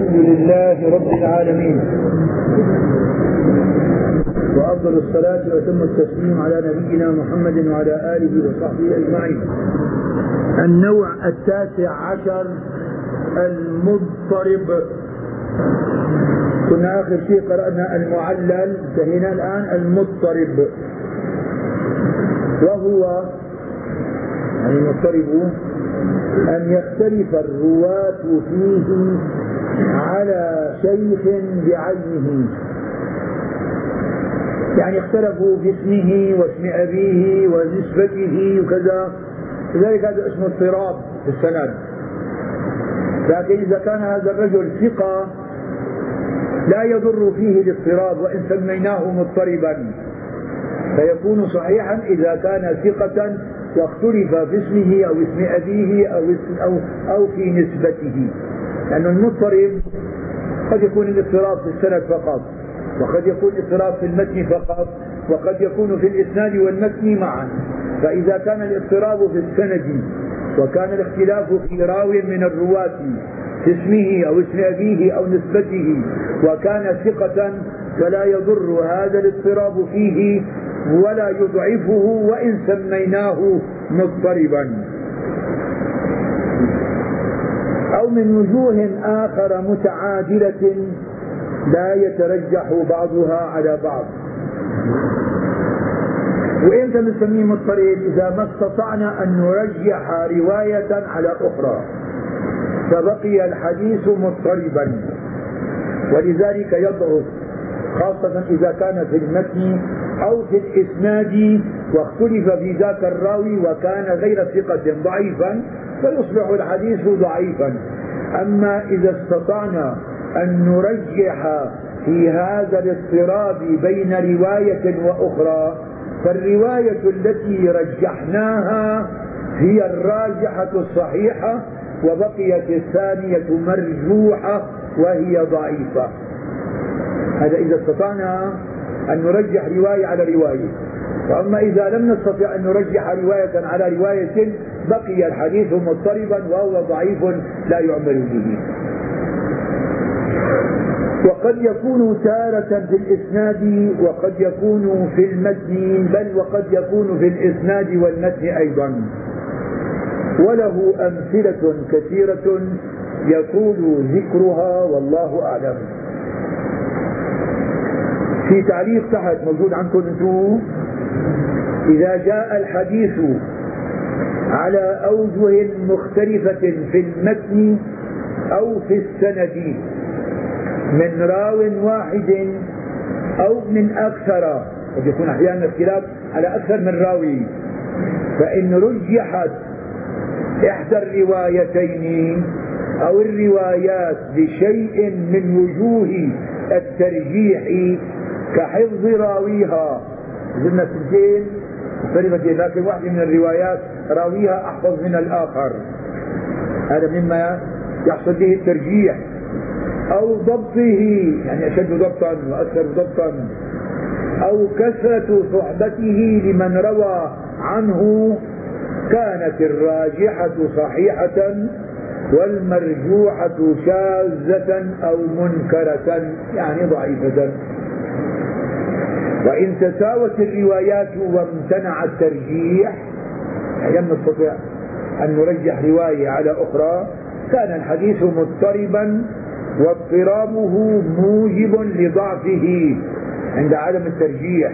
الحمد لله رب العالمين. وأفضل الصلاة وأتم التسليم على نبينا محمد وعلى آله وصحبه أجمعين. النوع التاسع عشر المضطرب. كنا آخر شيء قرأنا المعلل. انتهينا الآن. المضطرب. وهو يعني المضطرب أن يختلف الرواة فيه على شيخ بعينه يعني اختلفوا في اسمه واسم أبيه ونسبته وكذا. لذلك هذا اسمه اضطراب في السند. لكن إذا كان هذا الرجل ثقة لا يضر فيه الاضطراب وإن سميناه مضطربا. فيكون صحيحا إذا كان ثقة واختلف في اسمه أو اسم أبيه أو, أو, أو في نسبته. لأن المضطرب قد يكون الاضطراب في السند فقط وقد يكون اضطراب في المتن فقط وقد يكون في الإسناد والمتن معا. فإذا كان الاضطراب في السند وكان الاختلاف في راو من الرواة في اسمه أو اسم أبيه أو نسبته وكان ثقة فلا يضر هذا الاضطراب فيه ولا يضعفه وإن سميناه مضطربا. أو من وجوه آخر متعادلة لا يترجح بعضها على بعض. وإمتى بنسميه مضطرب إذا ما استطعنا أن نرجح رواية على أخرى فبقي الحديث مضطربا. ولذلك يضعف خاصة إذا كان في المتن أو في الإسناد واختلف في ذاك الراوي وكان غير ثقة ضعيفا فيصبح الحديث ضعيفا. أما إذا استطعنا أن نرجح في هذا الاضطراب بين رواية وأخرى فالرواية التي رجحناها هي الراجحة الصحيحة وبقيت الثانية مرجوحة وهي ضعيفة. هذا إذا استطعنا أن نرجح رواية على رواية. وأما إذا لم نستطع أن نرجح رواية على رواية بقي الحديث مضطربا وهو ضعيف لا يعمل به. وقد يكون تارة في الإسناد وقد يكون في المتن بل وقد يكون في الإسناد والمتن أيضا. وله أمثلة كثيرة يطول ذكرها والله أعلم. في تعليق تحت موجود عندكم أنتم. إذا جاء الحديث على أوجه مختلفة في المتن أو في السند من راو واحد أو من أكثر قد يكون أحيانا اختلاف على أكثر من راوي فإن رجحت إحدى الروايتين أو الروايات بشيء من وجوه الترجيح كحفظ راويها. قلنا سنتين مختلفتين لكن واحدة من الروايات راويها أحفظ من الآخر. هذا مما يحصل به الترجيح. أو ضبطه يعني أشد ضبطا وأكثر ضبطا. أو كثرة صحبته لمن روى عنه. كانت الراجحة صحيحة والمرجوحة شاذة أو منكرة يعني ضعيفة. وإن تساوت الروايات وامتنع الترجيح لم نستطع أن نرجح رواية على أخرى كان الحديث مضطربا واضطرابه موجب لضعفه عند عدم الترجيح.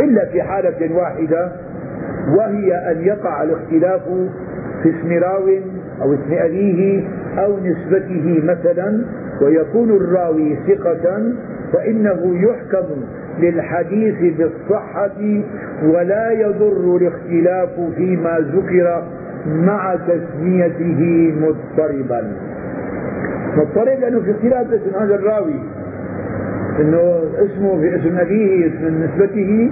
إلا في حالة واحدة وهي أن يقع الاختلاف في اسم راو أو اسم أبيه أو نسبته مثلا ويكون الراوي ثقة فإنه يحكم للحديث بالصحة ولا يضر الاختلاف فيما ذكر مع تسميته مضطربا. مضطرب لأنه في اختلاف اسم هذا الراوي. إنه اسمه في اسم أبيه اسم نسبته.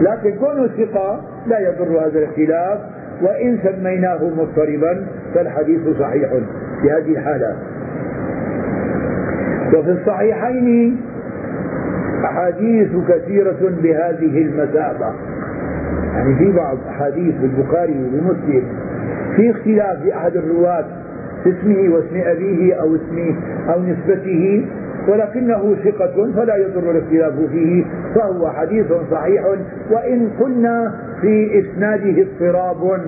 لكن كونه ثقة لا يضر هذا الاختلاف. وإن سميناه مضطربا فالحديث صحيح في هذه الحالة. وفي الصحيحين أحاديث كثيرة بهذه المثابة. يعني في بعض أحاديث البخاري ومسلم في اختلاف في أحد الرواة في اسمه واسم أبيه أو اسمه أو نسبته ولكنه ثقة فلا يضر الاختلاف فيه فهو حديث صحيح وإن قلنا في إسناده اضطراب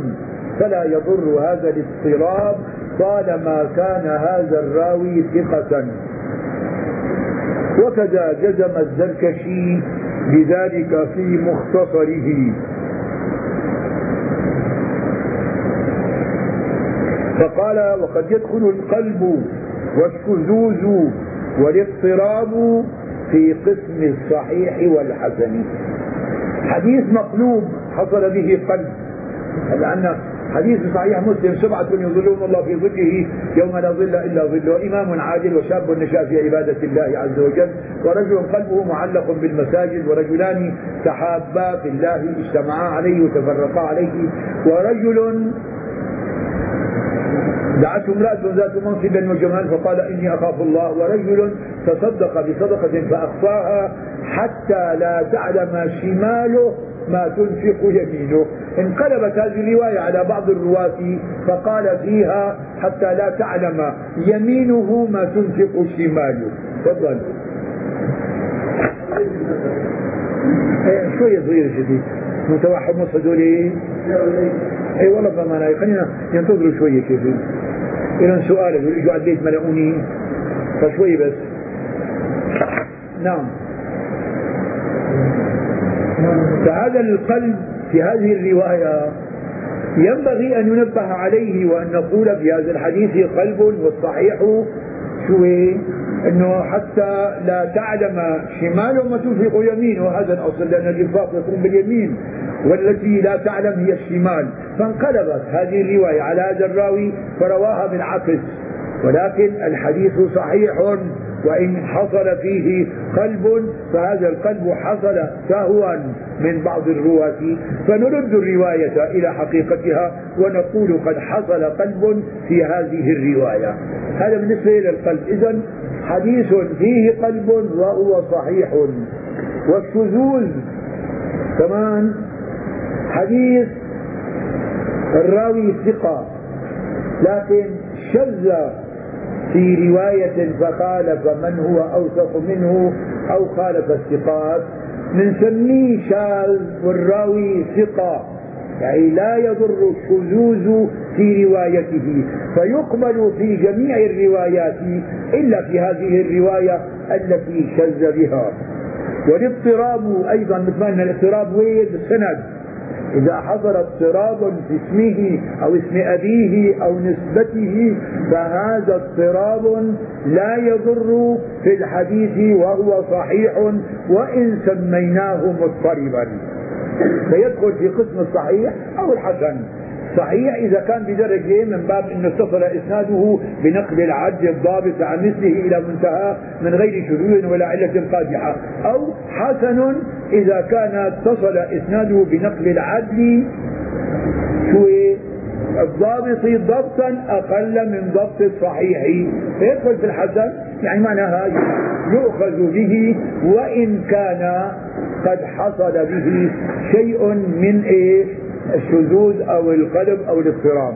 فلا يضر هذا الاضطراب طالما كان هذا الراوي ثقة. وكذا جزم الزركشي بذلك في مختصره. فقال وقد يدخل القلب والشذوذ والاضطراب في قسم الصحيح والحسن. حديث مقلوب حصل به قلب لأن حديث صحيح مسلم سبعة يظلون الله في ظله يوم لا ظل إلا ظله إمام عادل وشاب نشا في عبادة الله عز وجل ورجل قلبه معلق بالمساجد ورجلان تحابا في الله اجتمعا عليه وتفرقا عليه ورجل دعته امرأة ذات منصب وجمال فقال إني أخاف الله ورجل تصدق بصدقة فأخفاها حتى لا تعلم شماله ما تنفق يمينه. انقلبت هذه الرواية على بعض الرواة فقال فيها حتى لا تعلم يمينه ما تنفق شماله. تفضل. إيه شوية صغيرة شديد متوحد نص هذول اي والله فما خلينا ينتظروا شوية كيف. إذا سؤال اجوا على البيت ملؤوني فشوي بس. نعم. فهذا القلب في هذه الرواية ينبغي أن ينبه عليه وأن نقول في هذا الحديث قلب والصحيح شو إنه حتى لا تعلم شماله ما تنفق يمينه. هذا الأصل لأن الإنفاق يكون باليمين والتي لا تعلم هي الشمال. فانقلبت هذه الرواية على هذا الراوي فرواها بالعكس. ولكن الحديث صحيح. وإن حصل فيه قلب فهذا القلب حصل سهوا من بعض الرواة. فنرد الرواية إلى حقيقتها ونقول قد حصل قلب في هذه الرواية. هذا بالنسبة إلى القلب. إذا حديث فيه قلب وهو صحيح. والشذوذ كمان حديث الراوي ثقة لكن شذ في رواية فخالف من هو أوثق منه أو خالف الثقات نسميه شاذ والراوي ثقة يعني لا يضر الشذوذ في روايته فيقبل في جميع الروايات إلا في هذه الرواية التي شذ بها. والاضطراب أيضا مثل الاضطراب وين؟ بالسند إذا حصل اضطراب في اسمه أو اسم أبيه أو نسبته فهذا اضطراب لا يضر في الحديث وهو صحيح وإن سميناه مضطربا. فيدخل في قسم الصحيح أو الحسن. صحيح إذا كان بدرجة من باب أنه اتصل إسناده بنقل العدل الضابط عن مثله إلى منتهى من غير شذوذ ولا علة قادحة. أو حسن إذا كان اتصل إسناده بنقل العدل شو الضابط ضبطا أقل من ضبط الصحيح. فيدخل في الحسن؟ يعني معناها يؤخذ به وإن كان قد حصل به شيء من إيش الشذوذ أو القلب أو الاضطراب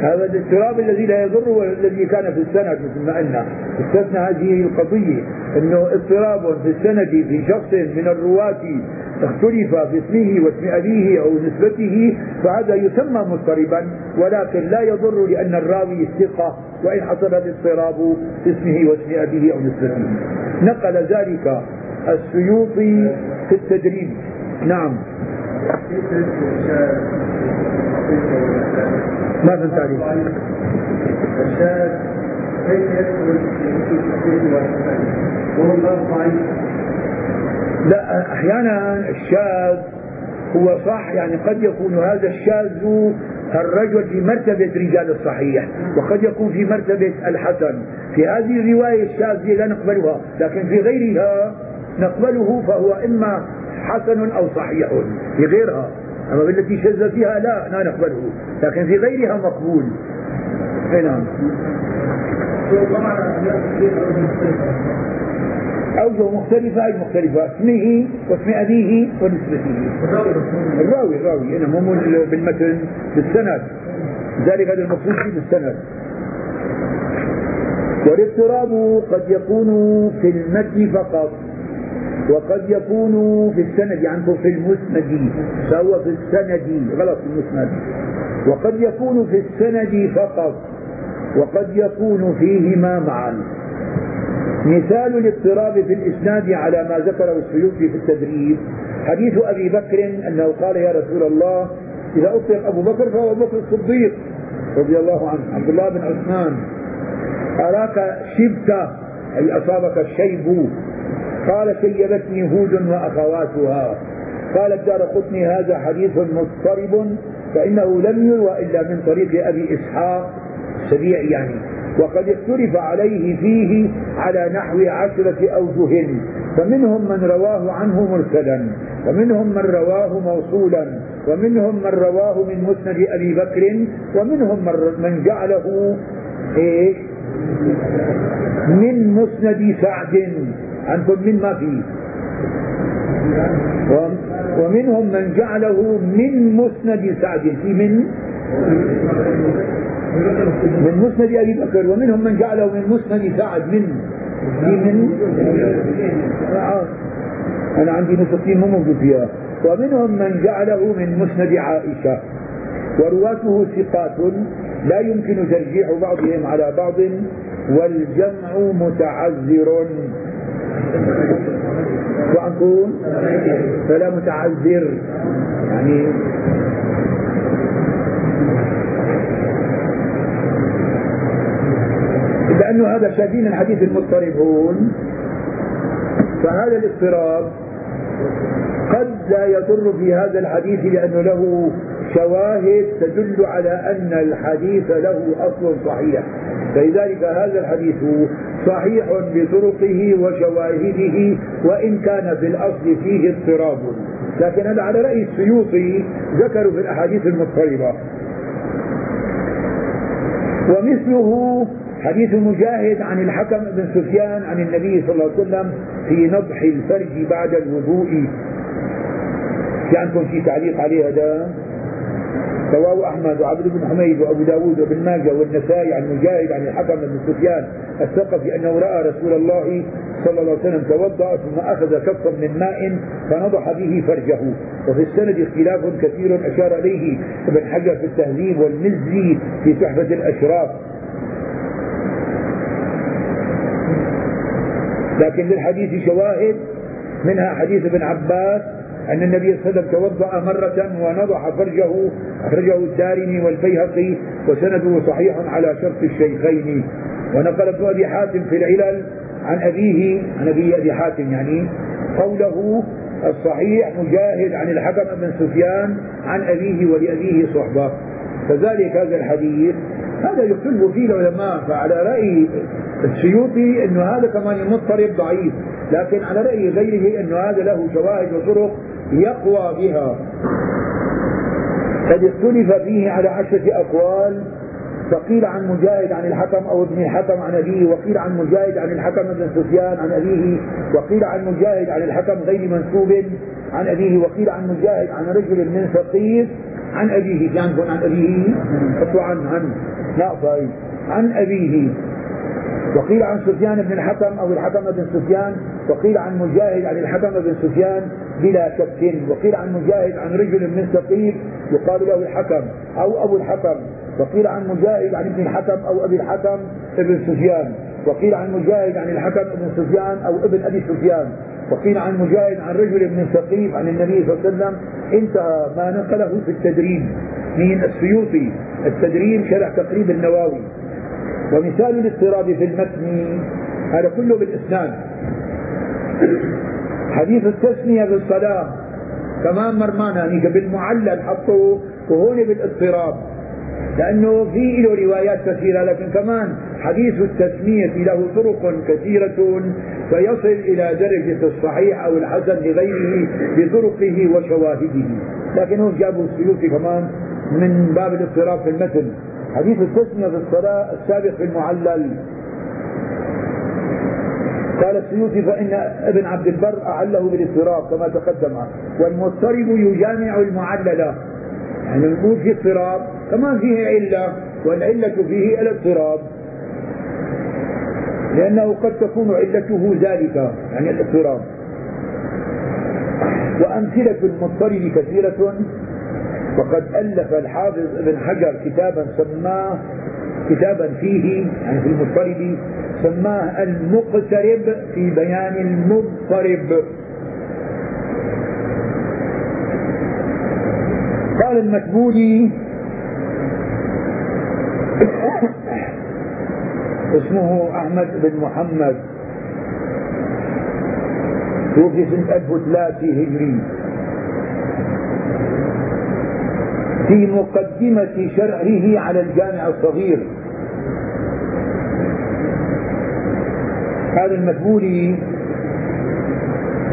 هذا الاضطراب الذي لا يضر والذي كان في السند مثل ما قلنا. استثنى هذه القضية أنه اضطراب في السند في شخص من الرواة اختلف في اسمه واسم أبيه أو نسبته فهذا يسمى مضطربا ولكن لا يضر لأن الراوي ثقة وإن حصل الاضطراب في اسمه واسم أبيه أو نسبته. نقل ذلك السيوطي في التدريب. نعم. ما عليك الشاذ كيف يدخل في لا أحيانا الشاذ هو صح يعني قد يكون هذا الشاذ الرجل في مرتبة رجال الصحيح وقد يكون في مرتبة الحسن. في هذه الرواية الشاذة لا نقبلها لكن في غيرها نقبله فهو إما حسن أو صحيح. في غيرها أما بالتي شذ فيها لا لا نقبله. لكن في غيرها مقبول. أي نعم. أوجه مختلفة أي مختلفة اسمه واسم أبيه ونسبته. الراوي الراوي. هنا مو بالمتن بالسند. ذلك هذا المقصود بالسند والاضطراب قد يكون في المتن فقط. وقد يكون في السند عنكم في المسند فهو في السند غلط المسند. وقد يكون في السند فقط وقد يكون فيهما معا. مثال الاضطراب في الإسناد على ما ذكره السيوطي في التدريب. حديث أبي بكر أنه قال يا رسول الله إذا أطلق أبو بكر فهو أبو بكر الصديق. رضي الله عنه. عبد الله بن عثمان. أراك شبت أي أصابك الشيب قال شيبتني هود وأخواتها. قال الدار قطني هذا حديث مضطرب فإنه لم يروى إلا من طريق أبي إسحاق السبيع يعني. وقد اختلف عليه فيه على نحو عشرة أوجه. فمنهم من رواه عنه مرسلا ومنهم من رواه موصولا ومنهم من رواه من مسند أبي بكر ومنهم من جعله إيش من مسند سعد. عندكم من ما فيه. ومنهم من جعله من مسند سعد. في من? من مسند أبي بكر. ومنهم من جعله من مسند سعد. من؟ في من? أنا عندي نسختين مو موجود فيها. ومنهم من جعله من مسند عائشة. ورواته ثقات. لا يمكن ترجيح بعضهم على بعض. والجمع متعذر. عم فلا متعذر. يعني لأنه هذا شاهدين الحديث المضطرب هون فهذا الاضطراب قد لا يضر في هذا الحديث لأنه له شواهد تدل على أن الحديث له أصل صحيح. فلذلك هذا الحديث صحيح بطرقه وشواهده وإن كان في الأصل فيه اضطراب. لكن هذا على رأي السيوطي ذكروا في الأحاديث المضطربة. ومثله حديث مجاهد عن الحكم بن سفيان عن النبي صلى الله عليه وسلم في نضح الفرج بعد الوضوء. في عندكم في تعليق عليه هذا؟ رواه أحمد وعبد بن حميد وأبو داود وابن ماجه والنسائي عن مجاهد عن الحكم بن سفيان الثقفي أنه رأى رسول الله صلى الله عليه وسلم توضأ ثم أخذ كفا من ماء فنضح به فرجه. وفي السند اختلاف كثير أشار إليه ابن حجر في التهذيب والمزي في تحفه الأشراف. لكن للحديث شواهد منها حديث ابن عباس أن النبي صلى الله عليه وسلم توضأ مرة ونضح فرجه أخرجه الدارمي والبيهقي وسنده صحيح على شرط الشيخين. ونقل ابن أبي حاتم في العلل عن أبيه عن أبي أبي حاتم يعني قوله الصحيح مجاهد عن الحكم بن سفيان عن أبيه ولأبيه صحبة. فذلك هذا الحديث. هذا يختلف فيه العلماء فعلى رأي السيوطي أنه هذا كمان مضطرب ضعيف لكن على رأي غيره أنه هذا له شواهد وطرق يقوى بها. قد اختلف فيه على عشرة أقوال. فقيل عن مجاهد عن الحكم أو ابن الحكم عن أبيه وقيل عن مجاهد عن الحكم بن سفيان عن أبيه وقيل عن مجاهد عن الحكم غير منسوب عن أبيه وقيل عن مجاهد عن رجل من ثقيف عن أبيه. كان عن أبيه. عن عن طيب. عن أبيه. وقيل عن سفيان بن الحكم أو الحكم بن سفيان وقيل عن مجاهد عن الحكم بن سفيان بلا شك. وقيل عن مجاهد عن رجل من ثقيف يقال له الحكم أو أبو الحكم. وقيل عن مجاهد عن ابن الحكم أو أبي الحكم ابن سفيان. وقيل عن مجاهد عن الحكم بن سفيان أو ابن أبي سفيان. وقيل عن مجاهد عن رجل من ثقيف عن النبي صلى الله عليه وسلم. انتهى ما نقله في التدريب من السيوطي. التدريب شرح تقريب النواوي. ومثال الاضطراب في المتن هذا كله بالإسناد. حديث التسمية في الصلاة كمان مرمانا يعني بالمعلل حطوه وهون بالاضطراب. لأنه في له روايات كثيرة لكن كمان حديث التسمية له طرق كثيرة فيصل إلى درجة الصحيح أو الحسن لغيره بطرقه وشواهده. لكن هم جابوا السيوطي كمان من باب الاضطراب في المتن. حديث التسمية في الصلاة السابق في المعلل. قال السيوطي فإن ابن عبد البر أعله بالاضطراب كما تقدم. والمضطرب يجامع المعلل. يعني نقول في اضطراب كمان فيه علة والعلة فيه الاضطراب لأنه قد تكون علته ذلك يعني الاضطراب. وأمثلة المضطرب كثيرة. وقد ألف الحافظ ابن حجر كتابا سماه كتابا فيه يعني في المضطرب سماه المقترب في بيان المضطرب. قال المكبولي اسمه أحمد بن محمد. توفي سنة 1003 هجري. في مقدمة شرعه على الجامع الصغير. هذا المدبولي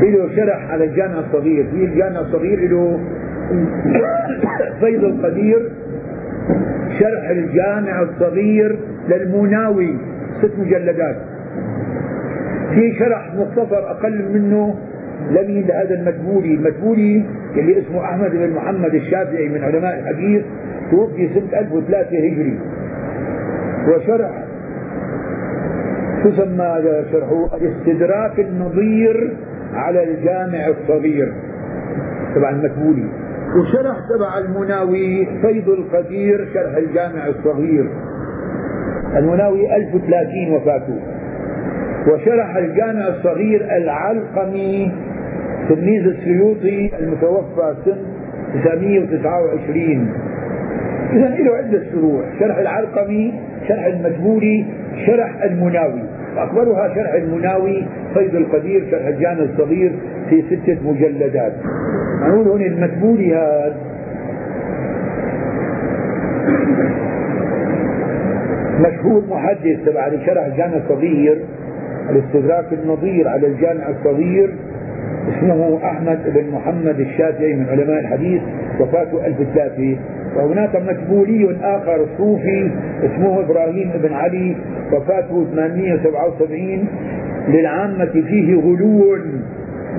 له شرح على الجامع الصغير. في الجامع الصغير له فيض القدير شرح الجامع الصغير للمناوي ست مجلدات. في شرح مختصر أقل منه لمين لهذا المدبولي المدبولي اللي اسمه أحمد بن محمد الشافعي من علماء الحديث توفي سنة 1003 هجري. وشرح تسمى هذا شرحه الاستدراك النظير على الجامع الصغير. تبع المكبولي وشرح تبع المناوي فيض القدير شرح الجامع الصغير. المناوي 1030 وفاته. وشرح الجامع الصغير العلقمي تلميذ السيوطي المتوفى سنة 929 إذا له عدة شروح شرح العلقمي شرح المجبوري شرح المناوي. أكبرها شرح المناوي فيض القدير شرح الجامع الصغير في ستة مجلدات. نقول هنا المجبوري هذا. مشهور محدث تبع شرح الجامع الصغير الاستدراك النظير على الجامع الصغير. اسمه أحمد بن محمد الشافعي من علماء الحديث وفاته 1003 وهناك مكبولي آخر صوفي اسمه إبراهيم بن علي وفاته 877 للعامة فيه غلو.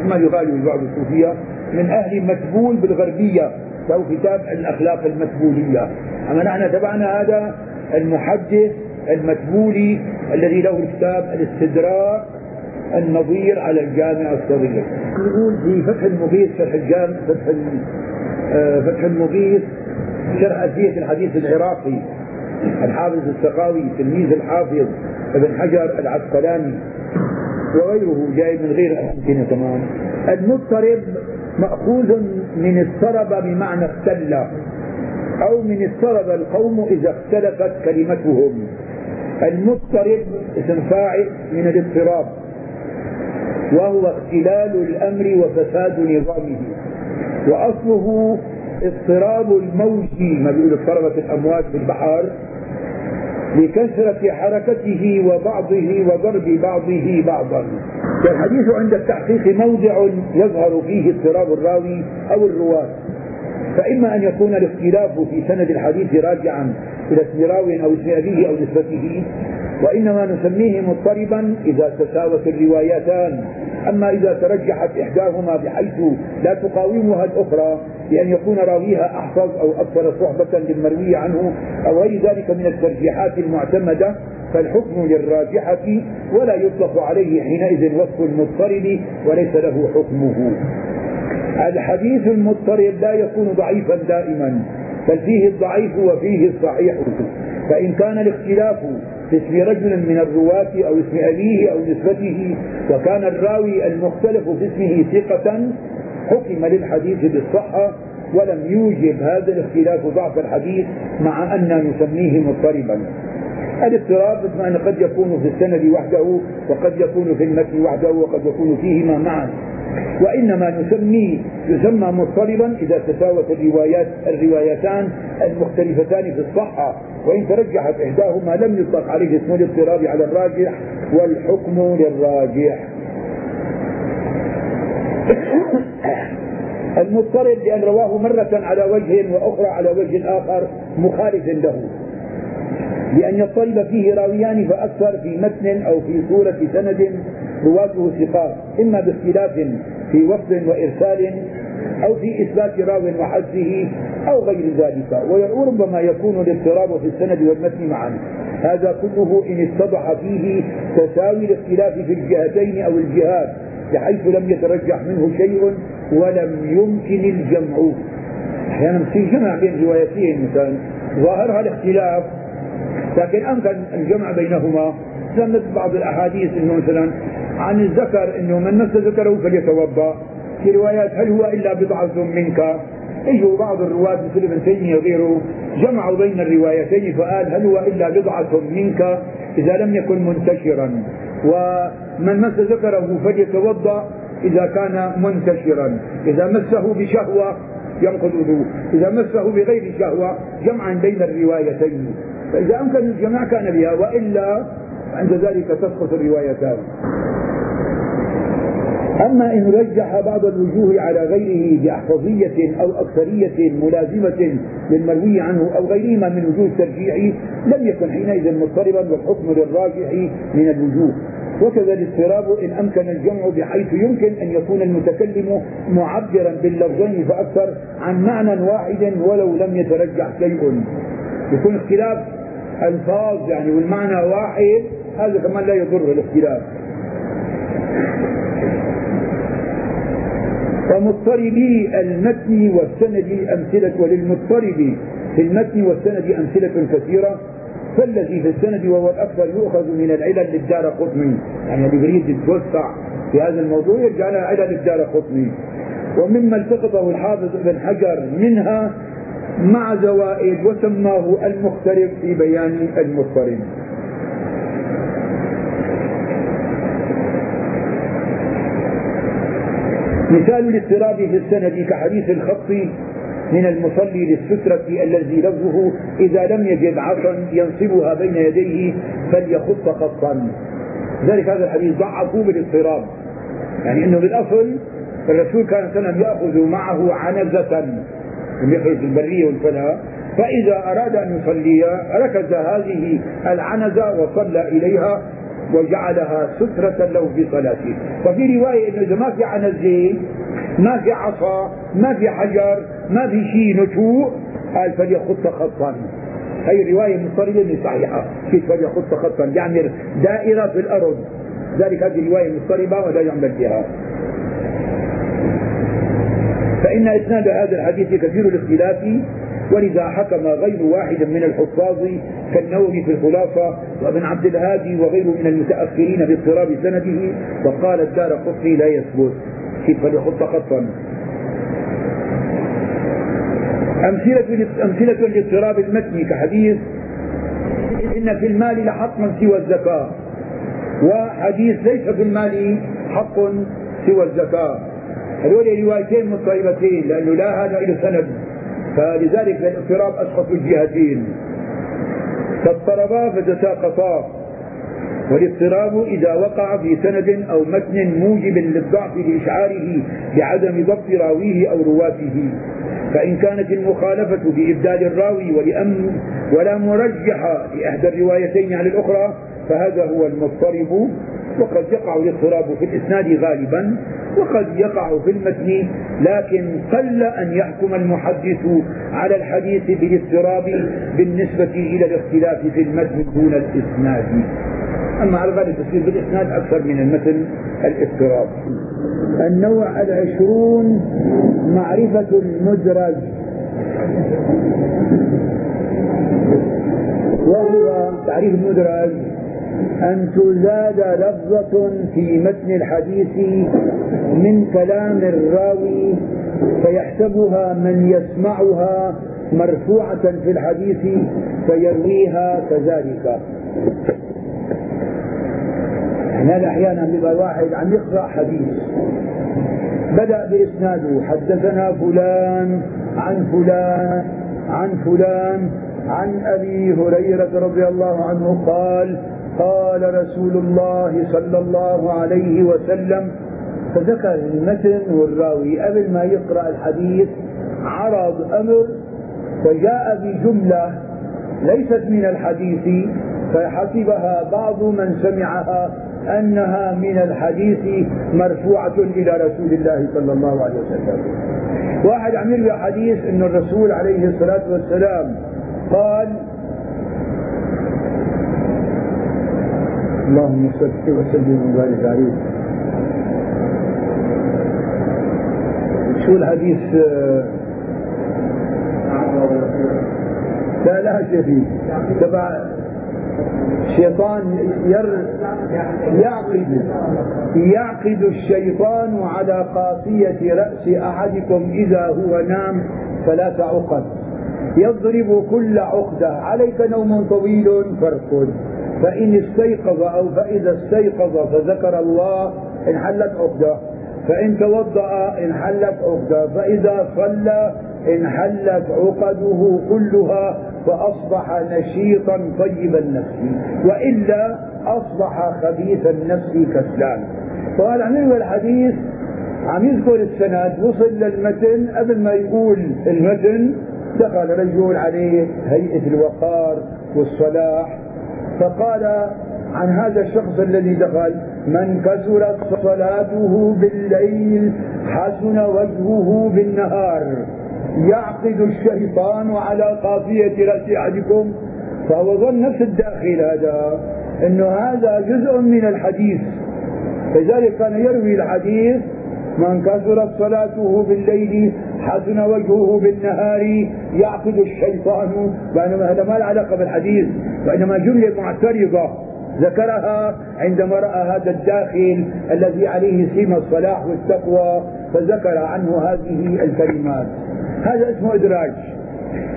ما يقال بعض الصوفية. من أهل مكبول بالغربية له كتاب الأخلاق المكبولية أما نحن تبعنا هذا المحدث المكبولي الذي له الكتاب الاستدراك النظير على الجامع الصغير نقول في فتح المغيث فتح الجامع فتح آه، فتح المغيث شرح أدية الحديث العراقي. الحافظ السقاوي تلميذ الحافظ ابن حجر العسقلاني وغيره جاي من غير أمكنة تمام المضطرب مأخوذ من اضطرب بمعنى اختل أو من اضطرب القوم إذا اختلفت كلمتهم. المضطرب اسم فاعل من الاضطراب. وهو اختلال الأمر وفساد نظامه. وأصله اضطراب الموج ما بيقول اضطربت الأمواج في البحر لكثرة حركته وبعضه وضرب بعضه بعضا. والحديث عند التحقيق موضع يظهر فيه اضطراب الراوي أو الرواة. فإما أن يكون الاختلاف في سند الحديث راجعا إلى اسم راو أو اسم أبيه أو نسبته وإنما نسميه مضطربا إذا تساوت الروايتان. أما إذا ترجحت إحداهما بحيث لا تقاومها الأخرى بأن يكون راويها أحفظ أو أكثر صحبة للمروي عنه أو غير ذلك من الترجيحات المعتمدة فالحكم للراجحة ولا يطلق عليه حينئذ وصف المضطرب وليس له حكمه. الحديث المضطرب لا يكون ضعيفا دائما بل فيه الضعيف وفيه الصحيح. فإن كان الاختلاف في اسم رجل من الرواة أو اسم أبيه أو نسبته وكان الراوي المختلف في اسمه ثقة حكم للحديث بالصحة ولم يوجب هذا الاختلاف ضعف الحديث مع أن نسميه مضطربا. الاضطراب بمعنى قد يكون في السند وحده وقد يكون في المتن وحده وقد يكون فيهما معا. وإنما نسميه يسمى مضطربا إذا تساوت الروايات الروايتان المختلفتان في الصحة. وإن ترجحت إحداهما لم يطلق عليه اسم الاضطراب على الراجح والحكم للراجح. المضطرب لأن رواه مرة على وجه وأخرى على وجه آخر مخالف له. بأن يضطرب فيه راويان فأكثر في متن أو في صورة سند رواته ثقات إما باختلاف في وقت وإرسال أو في إثبات راو وحذفه أو غير ذلك وربما يكون الاضطراب في السند والمتن معا. هذا كله إن اتضح فيه تساوي الاختلاف في الجهتين أو الجهات بحيث لم يترجح منه شيء ولم يمكن الجمع. أحيانا في جمع بين روايتين مثلا ظاهرها الاختلاف لكن أمكن الجمع بينهما مثل بعض الأحاديث أنه مثلا عن الذكر أنه من مس ذكره فليتوضأ. في روايات هل هو إلا بضعة منك؟ اجوا بعض الرواة مثل ابن تيمية وغيره جمعوا بين الروايتين فقال هل هو إلا بضعة منك إذا لم يكن منتشرا؟ ومن مس ذكره فليتوضأ إذا كان منتشرا. إذا مسه بشهوة ينقض وضوء إذا مسه بغير شهوة جمعا بين الروايتين. فإذا أمكن الجماع كان بها وإلا عند ذلك تسقط الروايتان. أما إن رجح بعض الوجوه على غيره بأحفظية أو أكثرية ملازمة للمروي عنه أو غيرهما من وجوه الترجيح لم يكن حينئذ مضطربا والحكم للراجح من الوجوه. وكذا الاضطراب إن أمكن الجمع بحيث يمكن أن يكون المتكلم معبرا باللفظين فأكثر عن معنى واحد ولو لم يترجح شيء. يكون اختلاف ألفاظ يعني والمعنى واحد هذا كمان لا يضر الاختلاف. فمضطربي المتن والسند أمثلة وللمضطرب في المتن والسند أمثلة كثيرة. فالذي في السند وهو الأكثر يؤخذ من العلل للدار قطني. يعني اللي يريد يتوسع في هذا الموضوع يرجع لها علل الدار قطني. ومما التقطه الحافظ ابن حجر منها مع زوائد وسماه المختلف في بيان المضطرب. مثال الاضطراب في السند كحديث الخط من المصلي للسترة الذي لفظه إذا لم يجد عصا ينصبها بين يديه فليخط خطا. ذلك هذا الحديث ضعفوا بالاضطراب يعني إنه بالأصل الرسول كان سلم يأخذ معه عنزة يخرج البرية والفلاة فإذا أراد أن يصلي ركز هذه العنزة وصلى إليها وجعلها سترة له في صلاته. وفي رواية انه اذا ما في عنزة ما في عصا ما في حجر ما في شيء نتوء قال فليخط خطا هي الرواية مضطربة صحيحة. كيف فليخط خطا يعمل دائرة في الأرض. ذلك هذه الرواية مضطربة ولا يعمل بها. فإن إسناد هذا الحديث كثير الاختلاف ولذا حكم غير واحد من الحفاظ كالنووي في الخلاصة وابن عبد الهادي وغيره من المتأخرين باضطراب سنده وقال الدار قطني لا يثبت. كيف فليخط خطا. أمثلة أمثلة لاضطراب المتن كحديث إن في المال لحقا سوى الزكاة وحديث ليس في المال حق سوى الزكاة. هذول روايتين مضطربتين لأنه لا هذا إلى سند. فلذلك الاضطراب أسقط الجهتين. فاضطربا فتساقطا والاضطراب إذا وقع في سند أو متن موجب للضعف لإشعاره بعدم ضبط راويه أو رواته. فإن كانت المخالفة بإبدال الراوي ولأم ولا مرجح لإحدى الروايتين على الأخرى فهذا هو المضطرب. وقد يقع الاضطراب في الإسناد غالبا وقد يقع في المتن لكن قل أن يحكم المحدث على الحديث بالاضطراب بالنسبة إلى الاختلاف في المتن دون الإسناد. أما على الغالب تصير بالإسناد أكثر من المتن الاضطراب النوع العشرون معرفة المدرج وهو تعريف المدرج أن تزاد لفظة في متن الحديث من كلام الراوي فيحسبها من يسمعها مرفوعة في الحديث فيرويها كذلك. هذا أحيانا بيبقى واحد عم يقرأ حديث. بدأ بإسناده حدثنا فلان عن فلان عن فلان عن أبي هريرة رضي الله عنه قال قال رسول الله صلى الله عليه وسلم فذكر المتن والراوي قبل ما يقرأ الحديث عرض أمر فجاء بجملة ليست من الحديث فحسبها بعض من سمعها أنها من الحديث مرفوعة إلى رسول الله صلى الله عليه وسلم. واحد عم يروي حديث أن الرسول عليه الصلاة والسلام قال اللهم صل وسلم وبارك عليه. شو الحديث؟ لا لا شيء تبع الشيطان ير يعقد يعقد الشيطان على قافية رأس أحدكم إذا هو نام ثلاث عقد يضرب كل عقدة. عليك نوم طويل فرق. فإن استيقظ أو فإذا استيقظ فذكر الله انحلت عقدة. فإن توضأ انحلت عقدة. فإذا صلى انحلت عقده كلها فأصبح نشيطا طيب النفس وإلا أصبح خبيث النفس كسلان. فقال عم الحديث عم يذكر السند وصل للمتن قبل ما يقول المتن دخل رجل عليه هيئة الوقار والصلاح فقال عن هذا الشخص الذي دخل من كثرت صلاته بالليل حسن وجهه بالنهار. يعقد الشيطان على قافية رأس أحدكم فهو ظن نفس الداخل هذا أنه هذا جزء من الحديث. لذلك كان يروي الحديث من كثرت صلاته بالليل حسن وجهه بالنهار يعقد الشيطان. بينما هذا ما له علاقة بالحديث وإنما جملة معترضة ذكرها عندما رأى هذا الداخل الذي عليه سيم الصلاح والتقوى فذكر عنه هذه الكلمات. هذا اسمه إدراج.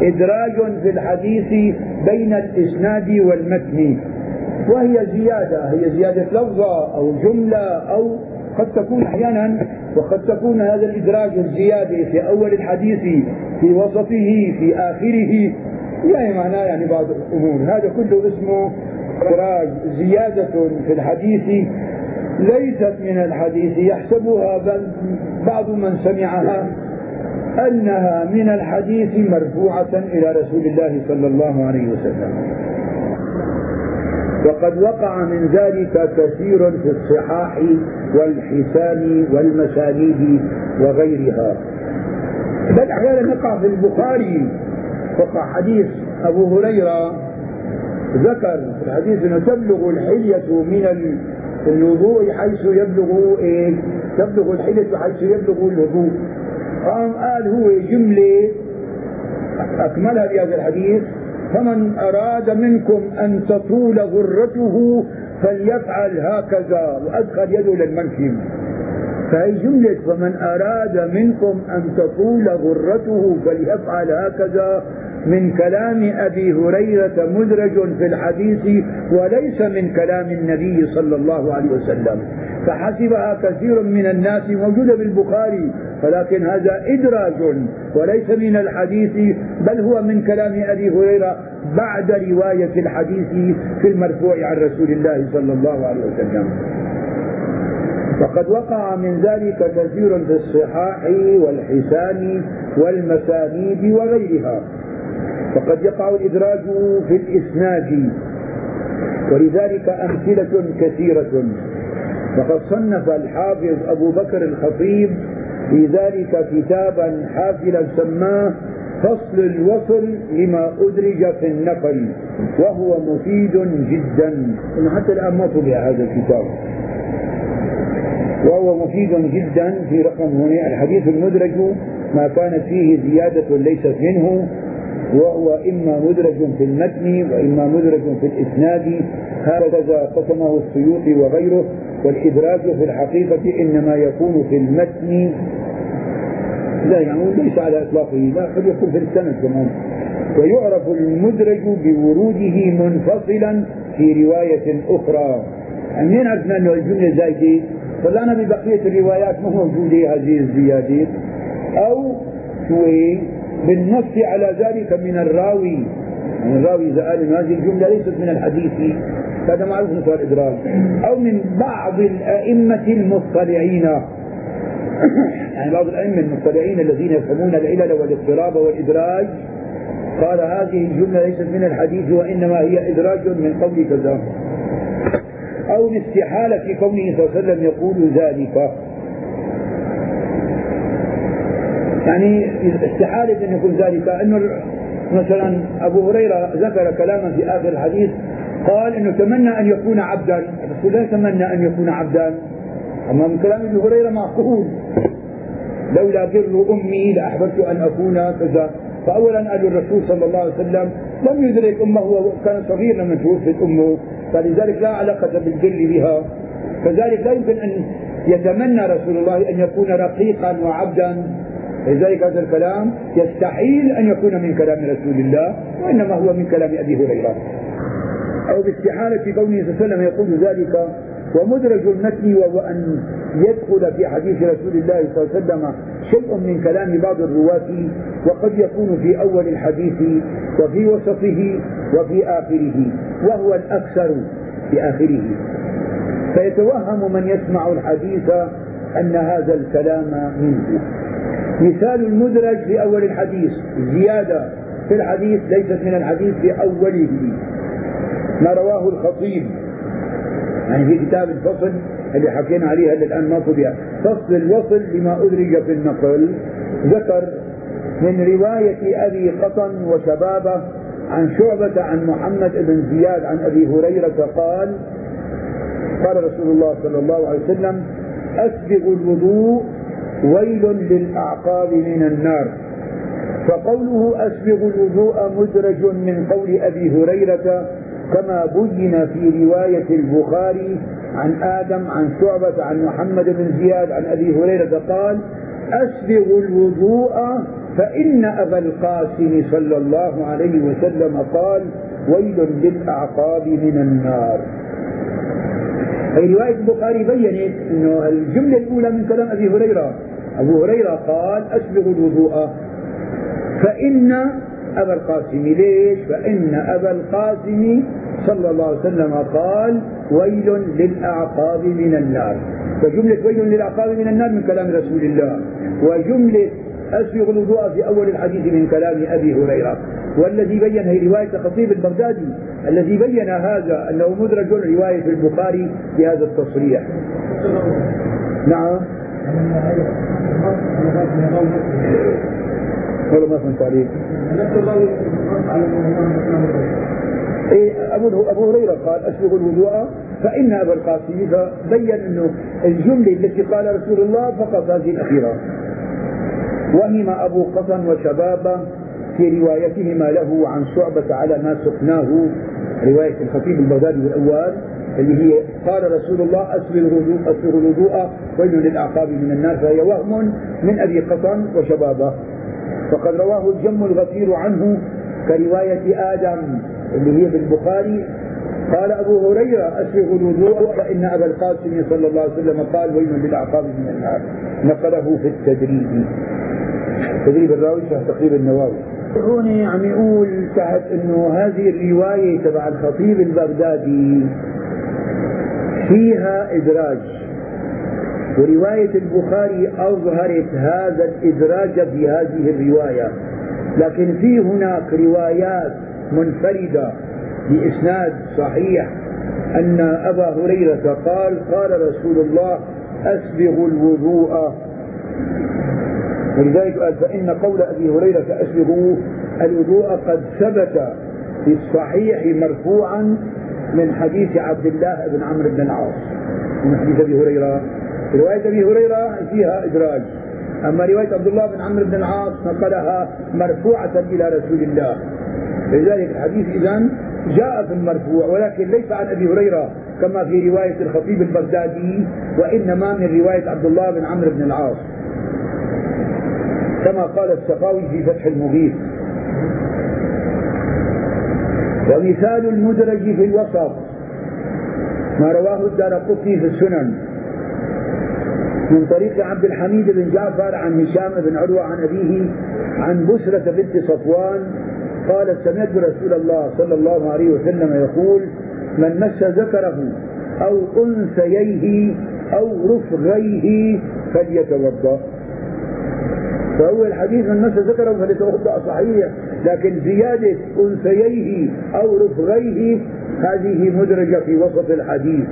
إدراج في الحديث بين الإسناد والمتن. وهي زيادة هي زيادة لفظة أو جملة أو قد تكون أحيانا وقد تكون هذا الإدراج الزيادة في أول الحديث في وسطه في آخره. يعني معناه يعني بعض الأمور. هذا كله اسمه إدراج. زيادة في الحديث ليست من الحديث يحسبها بعض من سمعها. أنها من الحديث مرفوعة إلى رسول الله صلى الله عليه وسلم. وقد وقع من ذلك كثير في الصحاح والحسان والمسانيد وغيرها. بل أحيانا يقع في البخاري وقع حديث أبو هريرة ذكر في الحديث أنه تبلغ الحلية من الوضوء حيث يبلغ إيه؟ تبلغ الحلية حيث يبلغ الوضوء. قام قال هو جملة أكملها في هذا الحديث فمن أراد منكم أن تطول غرته فليفعل هكذا. وأدخل يده للمنكب فهي جملة؟ فمن أراد منكم أن تطول غرته فليفعل هكذا. من كلام أبي هريرة مدرج في الحديث وليس من كلام النبي صلى الله عليه وسلم. فحسبها كثير من الناس موجودة بالبخاري ولكن هذا إدراج وليس من الحديث بل هو من كلام أبي هريرة بعد رواية الحديث في المرفوع عن رسول الله صلى الله عليه وسلم. وقد وقع من ذلك كثير في الصحاح والحسان والمسانيد وغيرها. وقد يقع الإدراج في الإسناد. ولذلك أمثلة كثيرة. وقد صنف الحافظ أبو بكر الخطيب في ذلك كتابا حافلا سماه فصل الوصل لما أدرج في النقل وهو مفيد جدا. حتى الآن ما طبع هذا الكتاب. وهو مفيد جدا في رقم هنا. الحديث المدرج ما كانت فيه زيادة ليست منه وهو إما مدرج في المتن وإما مدرج في الإسناد. هكذا قسمه السيوطي وغيره والإدراج في الحقيقة إنما يكون في المتن. لا يعني ليس على إطلاقه لا قد يكون في السند كمان ويعرف المدرج بوروده منفصلا في رواية أخرى. منين عرفنا أنه الجملة زايدة طلعنا ببقية الروايات ما موجودة هذه الزيادة أو شو بالنص على ذلك من الراوي. يعني الراوي إذا قال هذه الجملة ليست من الحديث هذا معروف مثل الإدراج أو من بعض الأئمة المطلعين. يعني بعض الأئمة المطلعين الذين يفهمون العلل والاضطراب والإدراج. قال هذه الجملة ليست من الحديث وإنما هي إدراج من قول كذا. أو الاستحالة في كونه صلى الله عليه وسلم يقول ذلك. يعني استحالة أن يكون ذلك. أنه مثلا أبو هريرة ذكر كلاما في آخر الحديث قال إنه تمنى أن يكون عبدا. الرسول لا يتمنى أن يكون عبدا. أما من كلام ابي هريرة معقول. لولا بر أمي لأحببت أن أكون كذا. فاولا قال الرسول صلى الله عليه وسلم لم يدرك أمه وكان صغير لما توفت امه فلذلك لا علاقة بالبر بها. كذلك لا يمكن أن يتمنى رسول الله أن يكون رقيقا وعبدا. لذلك هذا الكلام يستحيل أن يكون من كلام رسول الله وإنما هو من كلام أبي هريرة. أو باستحالة كونه صلى الله عليه وسلم يقول ذلك ومدرج المتن وهو أن يدخل في حديث رسول الله صلى الله عليه وسلم شيء من كلام بعض الرواة وقد يكون في أول الحديث وفي وسطه وفي آخره وهو الأكثر في آخره. فيتوهم من يسمع الحديث أن هذا الكلام منه. مثال المدرج في أول الحديث زيادة في الحديث ليست من الحديث في أوله. ما رواه الخطيب يعني في كتاب الفصل اللي حكينا عليه هلا الآن ما طبع فصل الوصل لما أدرج في النقل. ذكر من رواية أبي قطن وشبابه عن شعبة عن محمد بن زياد عن أبي هريرة قال قال رسول الله صلى الله عليه وسلم أسبغ الوضوء ويل للأعقاب من النار. فقوله أسبغ الوضوء مدرج من قول أبي هريرة كما بين في رواية البخاري عن آدم عن شعبة عن محمد بن زياد عن أبي هريرة قال أسبغ الوضوء فإن أبا القاسم صلى الله عليه وسلم قال ويل للأعقاب من النار. في رواية البخاري بينت أنه الجملة الأولى من كلام أبي هريرة. أبو هريرة قال أسبغ الوضوء. فإن أبا القاسم ليش؟ فإن أبا القاسم صلى الله عليه وسلم قال ويل للأعقاب من النار. فجملة ويل للأعقاب من النار من كلام رسول الله. وجملة أسبغ الوضوء في أول الحديث من كلام أبي هريرة. والذي بين هي رواية خطيب البغدادي. الذي بين هذا أنه مدرج رواية في البخاري بهذا التصريح. نعم. والله ما فهمت عليك إيه أبو أبو هريرة قال أسبغ الوضوء. فإن أبا القاسم فبين أنه الجملة التي قال رسول الله فقط هذه الأخيرة. وهم أبو قطن وشبابه في روايتهما له عن شعبة على ما سقناه. رواية الخطيب البغدادي الأول اللي هي قال رسول الله أسبغ الوضوء الوضوء ويل للأعقاب من النار. فهي وهم من أبي قطن وشبابه. فقد رواه الجم الغفير عنه كرواية آدم. اللي هي بالبخاري قال أبو هريرة أسبغ الوضوء فإن أبا القاسم صلى الله عليه وسلم قال ويل للأعقاب من النار نقله في التدريب. تدريب الراوي شرح تقريب النواوي. هون عم يقول تحت إنه هذه الرواية تبع الخطيب البغدادي فيها إدراج. ورواية البخاري أظهرت هذا الإدراج في هذه الرواية. لكن في هناك روايات منفردة بإسناد صحيح أن أبا هريرة قال قال رسول الله أسبغ الوضوء. ولذلك قال فإن قول أبي هريرة أسبغوا الوضوء قد ثبت في الصحيح مرفوعا من حديث عبد الله بن عمرو بن العاص من حديث أبي هريرة. رواية أبي هريرة فيها إدراج أما رواية عبد الله بن عمرو بن العاص نقلها مرفوعة إلى رسول الله. لذلك الحديث إذا جاء في المرفوع ولكن ليس عن أبي هريرة كما في رواية الخطيب البغدادي وإنما من رواية عبد الله بن عمرو بن العاص. كما قال السخاوي في فتح المغيث. ومثال المدرج في الوسط. ما رواه الدار في السنن. من طريق عبد الحميد بن جعفر عن هشام بن عروة عن أبيه عن بسرة بنت صفوان قالت سمعت رسول الله صلى الله عليه وسلم يقول من مس ذكره أو أنثييه أو رفغيه فليتوضأ. فهو الحديث من مس ذكره فليتوضأ صحيح لكن زيادة أنثييه أو رفغيه هذه مدرجة في وسط الحديث.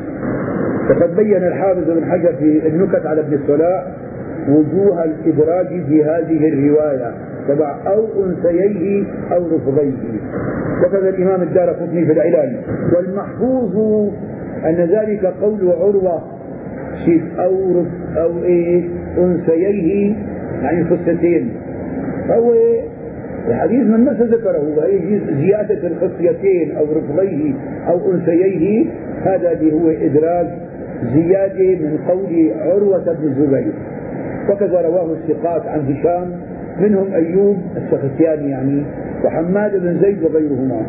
وقد بين الحافظ بن حجر في النكت على ابن الصلاح وجوه الإدراج في هذه الرواية. تبع أو أنثييه أو رفضيه. وكذا الإمام الدار قطني في العلال والمحفوظ أن ذلك قول عروة أو أو إيه أنثييه يعني قصتين فهو الحديث من مس ذكره زيادة الخصيتين أو رفضيه أو أنثييه. هذا اللي هو إدراج زيادة من قول عروة بن الزبير. وكذا رواه الثقات عن هشام منهم أيوب السختياني يعني وحماد بن زيد وغيرهما.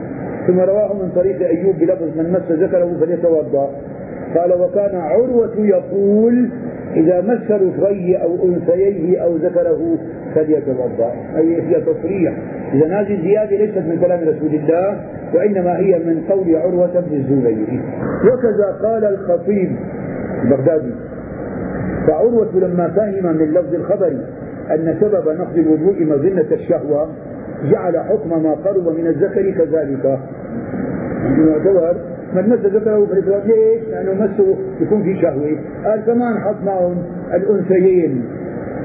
ثم رواه من طريق أيوب بلفظ من مس ذكره فليتوضأ. قال وكان عروة يقول إذا مس رفغيه أو أنثييه أو ذكره فليتوضأ. أي هي تصريح. إذا هذه الزيادة ليست من كلام رسول الله وإنما هي من قول عروة بن الزبير. وكذا قال الخطيب البغدادي. فعروة لما فهم من لفظ الخبر أن سبب نقض الوضوء مظنة الشهوة جعل حكم ما قرب من الذكر كذلك. يعني يعتبر من مس ذكره فالإفراد ليش؟ لأنه مسه يكون في شهوة. قال كمان حط معهم؟ الأنثيين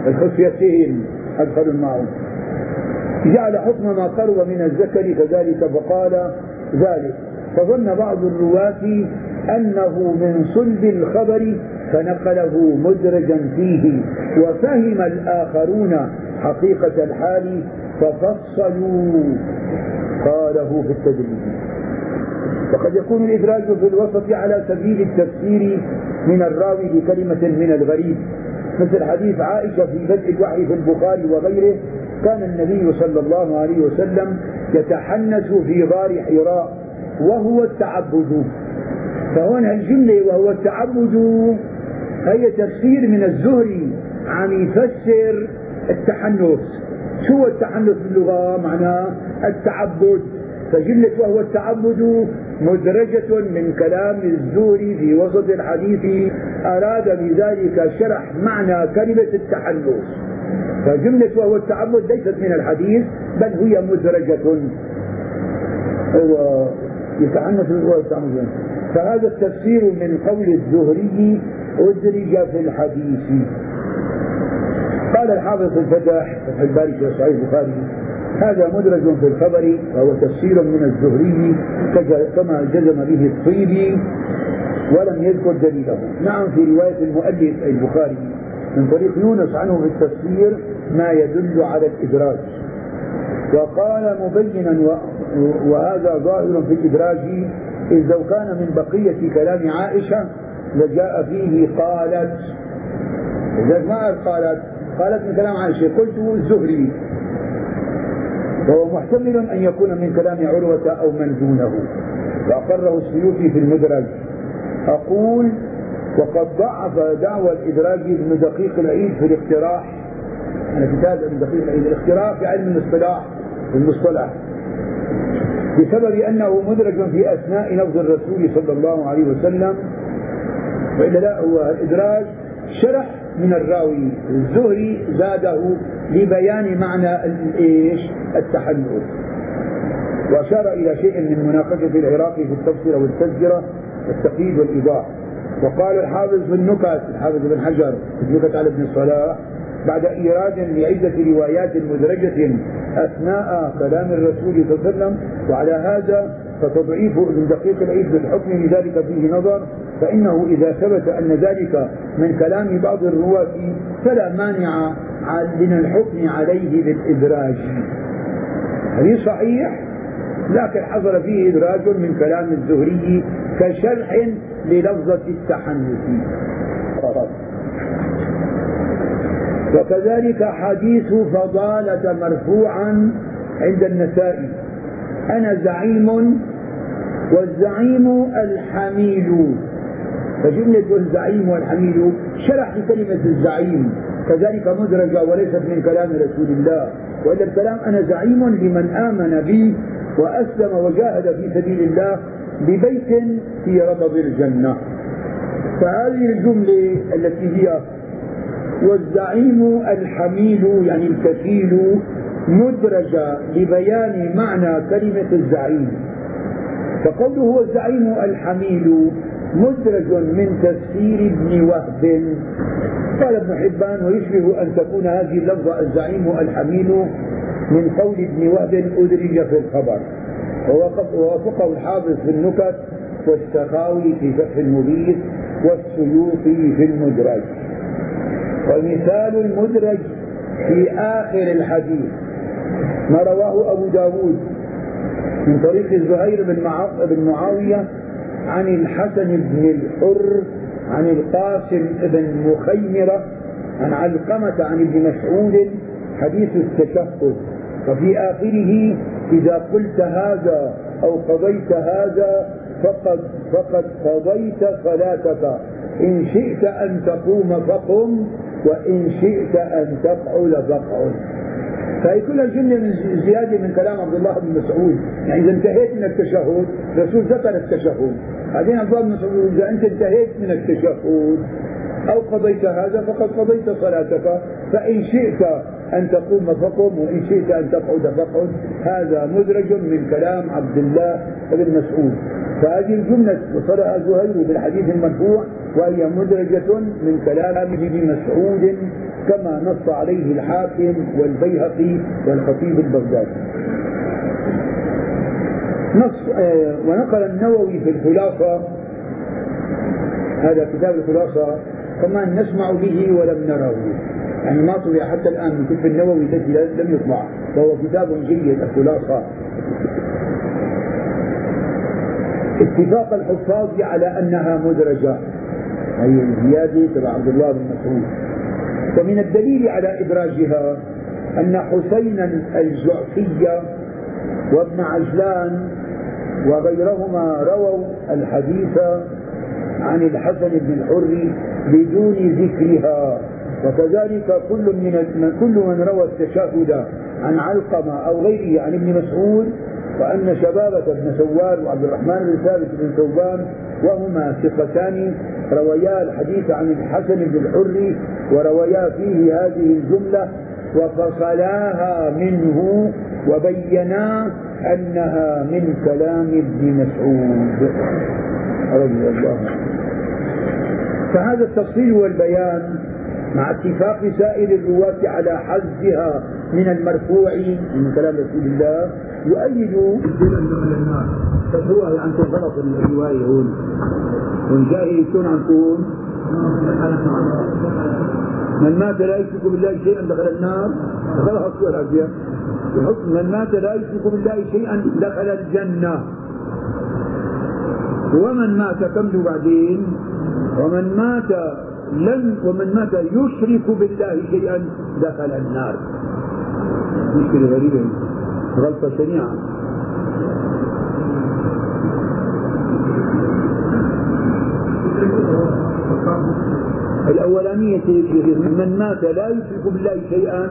الخصيتين أدخلوا معهم. جعل حكم ما قرب من الذكر كذلك فقال ذلك. فظن بعض الرواة أنه من صلب الخبر فنقله مدرجا فيه وفهم الآخرون حقيقة الحال ففصلوا قاله في التدريب وقد يكون الإدراج في الوسط على سبيل التفسير من الراوي لكلمة من الغريب مثل حديث عائشة في بدء الوحي في البخاري وغيره كان النبي صلى الله عليه وسلم يتحنث في غار حراء وهو التعبد. فهون الجملة وهو التعبد هي تفسير من الزهري عم يفسر التحنث. شو التحنث باللغة؟ معناه التعبد. فجملة وهو التعبد مدرجة من كلام الزهري في وسط الحديث. أراد بذلك شرح معنى كلمة التحنث. فجملة وهو التعبد ليست من الحديث بل هي مدرجة. هو يتعنف فهذا التفسير من قول الزهري أدرج في الحديث. قال الحافظ الفتح فتح الباري في صحيح البخاري هذا مدرج في الخبر وهو تفسير من الزهري كما جزم به الطيبي ولم يذكر دليله. نعم في رواية المؤلف البخاري من طريق يونس عنه في التفسير ما يدل على الإدراج. وقال مبينا وهذا ظاهر في الإدراج إذ لو كان من بقية كلام عائشة لجاء فيه قالت إذا ما قالت؟ قالت من كلام عائشة قلت الزهري. وهو محتمل أن يكون من كلام عروة أو من دونه. وأقره السيوطي في المدرج. أقول وقد ضعف دعوى الإدراج ابن دقيق العيد في الاقتراح. أنا كتاب ابن دقيق العيد. الاقتراح في علم الاصطلاح في المصطلح. بسبب أنه مدرج في أثناء لفظ الرسول صلى الله عليه وسلم. وإلا لا هو الإدراج شرح من الراوي. الزهري زاده لبيان معنى الايش التحنث وأشار إلى شيء من مناقشة العراقي في التفسير والتذكرة التقييد والإيضاح. وقال الحافظ في النكت الحافظ بن حجر النكت على ابن الصلاح بعد إيراد لعدة روايات مدرجة أثناء كلام الرسول صلى الله عليه وسلم وعلى هذا فتضعيف ابن دقيق العيد بالحكم لذلك فيه نظر فإنه إذا ثبت أن ذلك من كلام بعض الرواة فلا مانع من الحكم عليه بالإدراج. هذه صحيح لكن حصل فيه إدراج من كلام الزهري كشرح للفظة التحنث. وكذلك حديث فضالة مرفوعا عند النسائي. أنا زعيم والزعيم الحميل فجملة الزعيم والحميل شرح كلمة الزعيم. كذلك مدرجة وليست من كلام رسول الله. وإلا الكلام أنا زعيم لمن آمن بي وأسلم وجاهد في سبيل الله ببيت في ربض الجنة. فهذه الجملة التي هي والزعيم الحميل يعني الكفيل مدرجة لبيان معنى كلمة الزعيم. فقوله هو الزعيم الحميل مدرج من تفسير ابن وهب. قال ابن حبان ويشبه أن تكون هذه اللفظة الزعيم الحميل من قول ابن وهب أدرج في الخبر. ووافقه الحافظ في النكت والسخاوي في فتح المبيت والسيوطي في المدرج. ومثال المدرج في آخر الحديث ما رواه أبو داود من طريق الزهير بن معاوية عن الحسن بن الحر عن القاسم بن مخيمرة عن علقمة عن ابن مسعود حديث التشهد وفي آخره إذا قلت هذا أو قضيت هذا فقد فقد قضيت صلاتك. إن شئت أن تقوم فقم. وإن شئت أن تقعد فاقعد فهي كلها جملة زيادة من كلام عبد الله بن مسعود. يعني إذا انتهيت من التشهد الرسول ذكر التشهد. بعدين عبد الله بن مسعود إذا أنت انتهيت من التشهد أو قضيت هذا فقد قضيت صلاتك. فإن شئت أن تقوم فقم وإن شئت أن تقعد فاقعد هذا مدرج من كلام عبد الله بن مسعود. فهذه الجملة وصلها زهير بالحديث المرفوع وهي مدرجة من كلام ابن مسعود كما نص عليه الحاكم والبيهقي والخطيب البغدادي. نص آه ونقل النووي في الخلاصة. هذا كتاب الخلاصة. كمان نسمع به ولم نره. يعني ما طبع حتى الآن من كتب النووي الذي لم يطبع وهو كتاب جيد الخلاصة. اتفاق الحفاظ على أنها مدرجة. هي الزيادة تبع عبد الله بن مسعود. ومن الدليل على إدراجها أن حسينا الجعفي وابن عجلان وغيرهما رووا الحديث عن الحسن بن الحر بدون ذكرها. وكذلك كل من كل من روى التشهد عن علقمة أو غيره عن ابن مسعود وأن شبابة بن سوار وعبد الرحمن بن ثابت بن ثوبان وهما ثقتان رويا الحديث عن الحسن بن الحر ورويا فيه هذه الجملة وفصلاها منه وبينا أنها من كلام ابن مسعود. رضي الله عنه فهذا التفصيل والبيان مع اتفاق سائر الرواة على حذفها من المرفوع من كلام رسول الله. يؤيد فهو عندكم غلط الرواية هون. وإن جاهل شلون عم تكون؟ من مات لا يشرك بالله شيئا دخل النار. غلط الأبيض من مات لا يشرك بالله شيئا دخل الجنة. ومن مات كم بعدين؟ ومن مات لن ومن مات يشرك بالله شيئا دخل النار. مشكلة غريبة. غلطة شنيعة الأولانية من مات لا يشرك بالله شيئا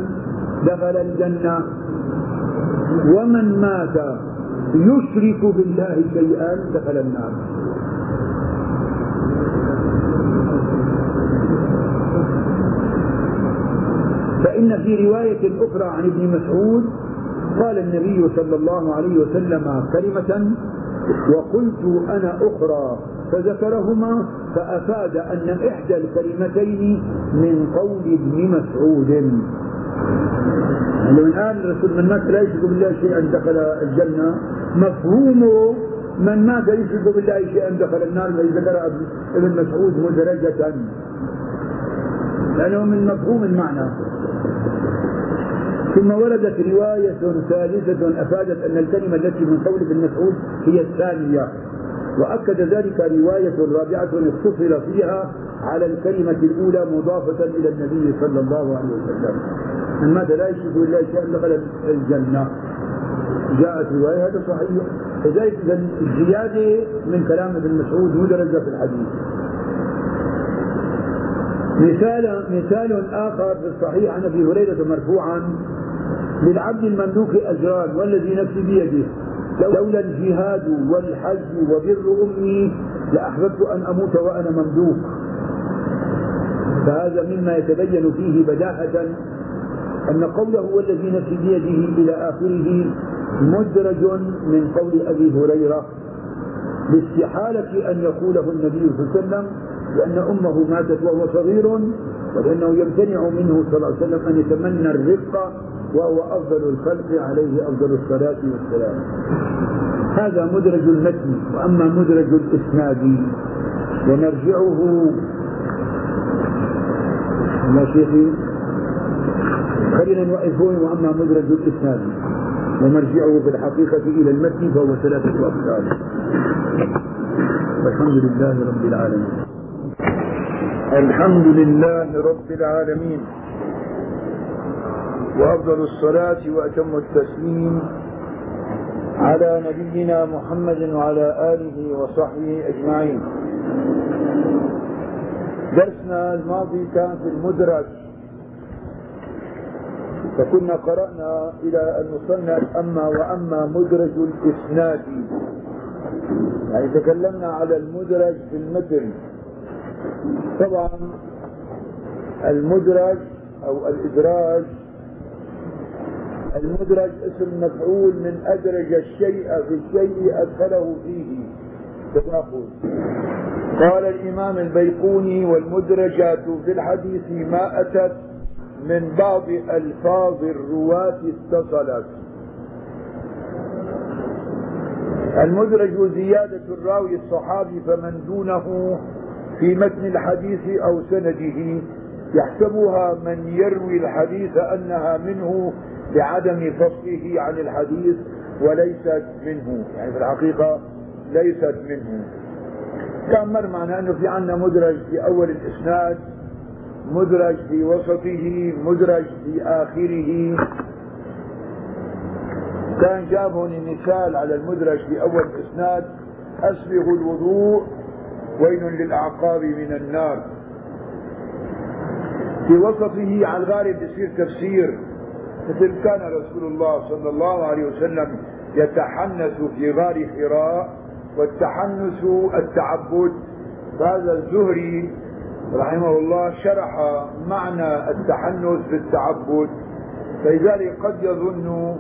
دخل الجنة. ومن مات يشرك بالله شيئا دخل النار. فإن في رواية أخرى عن ابن مسعود قال النبي صلى الله عليه وسلم كلمة وقلت أنا أخرى فذكرهما فأفاد أن إحدى الكلمتين من قول ابن مسعود. من قال الرسول من مات لا يشرك بالله شيئا دخل الجنة. مفهومه من مات يشرك بالله شيئا دخل النار الذي ذكر ابن مسعود مدرجة. لأنه من مفهوم المعنى. ثم وردت رواية ثالثة أفادت أن الكلمة التي من قول ابن مسعود هي الثانية. وأكد ذلك رواية رابعة اتصل فيها على الكلمة الأولى مضافة إلى النبي صلى الله عليه وسلم. من مات لا يشرك بالله شيئا دخل الجنة. جاءت رواية هذا صحيح. لذلك الزيادة من كلام ابن مسعود مدرجة في الحديث. مثال مثال آخر في الصحيح عن أبي هريرة مرفوعا. للعبد المملوك أجران والذي نفسي بيده. لولا الجهاد والحج وبر أمي لأحببت أن أموت وأنا مملوك فهذا مما يتبين فيه بداهة أن قوله والذي نفسي بيده إلى آخره مدرج من قول أبي هريرة لاستحالة أن يقوله النبي صلى الله عليه وسلم لأن أمه ماتت وهو صغير ولأنه يمتنع منه صلى الله عليه وسلم أن يتمنى الرفق وهو أفضل الخلق عليه أفضل الصلاة والسلام. هذا مدرج المتن وأما مدرج الإسناد ومرجعه يا شيخي خلينا نوقف هون وأما مدرج الإسناد ومرجعه في الحقيقة إلى المتن فهو ثلاثة أقسام. والحمد لله رب العالمين. الحمد لله رب العالمين. وأفضل الصلاة وأتم التسليم على نبينا محمد وعلى آله وصحبه أجمعين. درسنا الماضي كان في المدرج. فكنا قرأنا إلى أن وصلنا أما وأما مدرج الإسناد. يعني تكلمنا على المدرج في المتن. طبعا المدرج أو الإدراج المدرج اسم مفعول من أدرج الشيء في الشيء أدخله فيه. تداخل قال الإمام البيقوني والمدرجات في الحديث ما أتت من بعض ألفاظ الرواة اتصلت. المدرج زيادة الراوي الصحابي فمن دونه في متن الحديث أو سنده يحسبها من يروي الحديث أنها منه لعدم فصله عن الحديث وليست منه. يعني في الحقيقة ليست منه. كان مر معنا أنه في عندنا مدرج في أول الإسناد مدرج في وسطه مدرج في آخره. كان جاب هون مثال على المدرج في أول الإسناد أسبغ الوضوء ويل للأعقاب من النار. في وسطه على الغالب بيصير تفسير. مثل كان رسول الله صلى الله عليه وسلم يتحنث في غار حراء والتحنث التعبد. فهذا الزهري رحمه الله شرح معنى التحنث بالتعبد فلذلك قد يظن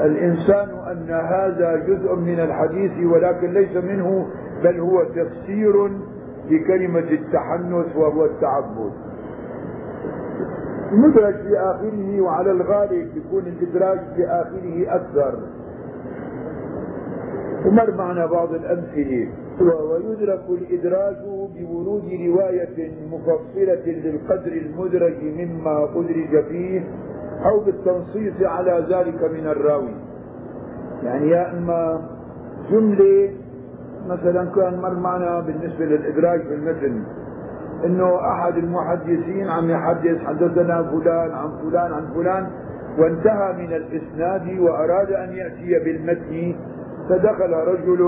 الإنسان أن هذا جزء من الحديث ولكن ليس منه بل هو تفسير لكلمة التحنث وهو التعبد. مدرج في آخره وعلى الغالب يكون الإدراج في آخره أكثر. ومر معنا بعض الأمثلة. ويدرك الإدراج بورود رواية مفصلة للقدر المدرج مما أدرج فيه أو بالتنصيص على ذلك من الراوي. يعني يا إما جملة مثلا كان مر معنا بالنسبة للإدراج في المتن. إنه أحد المحدثين عم يحدث حدثنا فلان عن فلان عن فلان وانتهى من الإسناد وأراد أن يأتي بالمتن فدخل رجل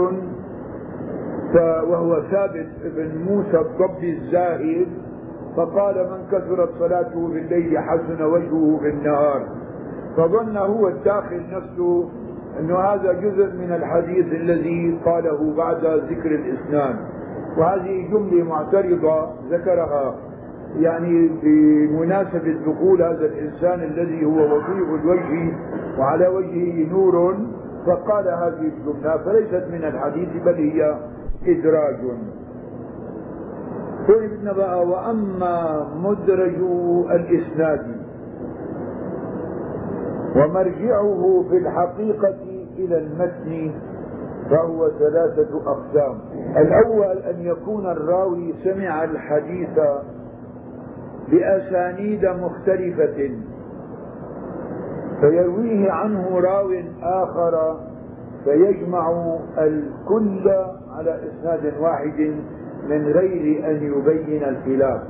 وهو ثابت بن موسى الضبي الزاهد فقال من كثرت صلاته بالليل حسن وجهه بالنهار فظن هو الداخل نفسه إنه هذا جزء من الحديث الذي قاله بعد ذكر الإسناد. وهذه جملة معترضة ذكرها يعني بمناسبة دخول هذا الإنسان الذي هو وضيء الوجه وعلى وجهه نور فقال هذه الجملة فليست من الحديث بل هي إدراج. بدنا بقى وأما مدرج الإسناد ومرجعه في الحقيقة إلى المتن فهو ثلاثة أقسام. الأول أن يكون الراوي سمع الحديث بأسانيد مختلفة. فيرويه عنه راو آخر فيجمع الكل على إسناد واحد من غير أن يبين الخلاف.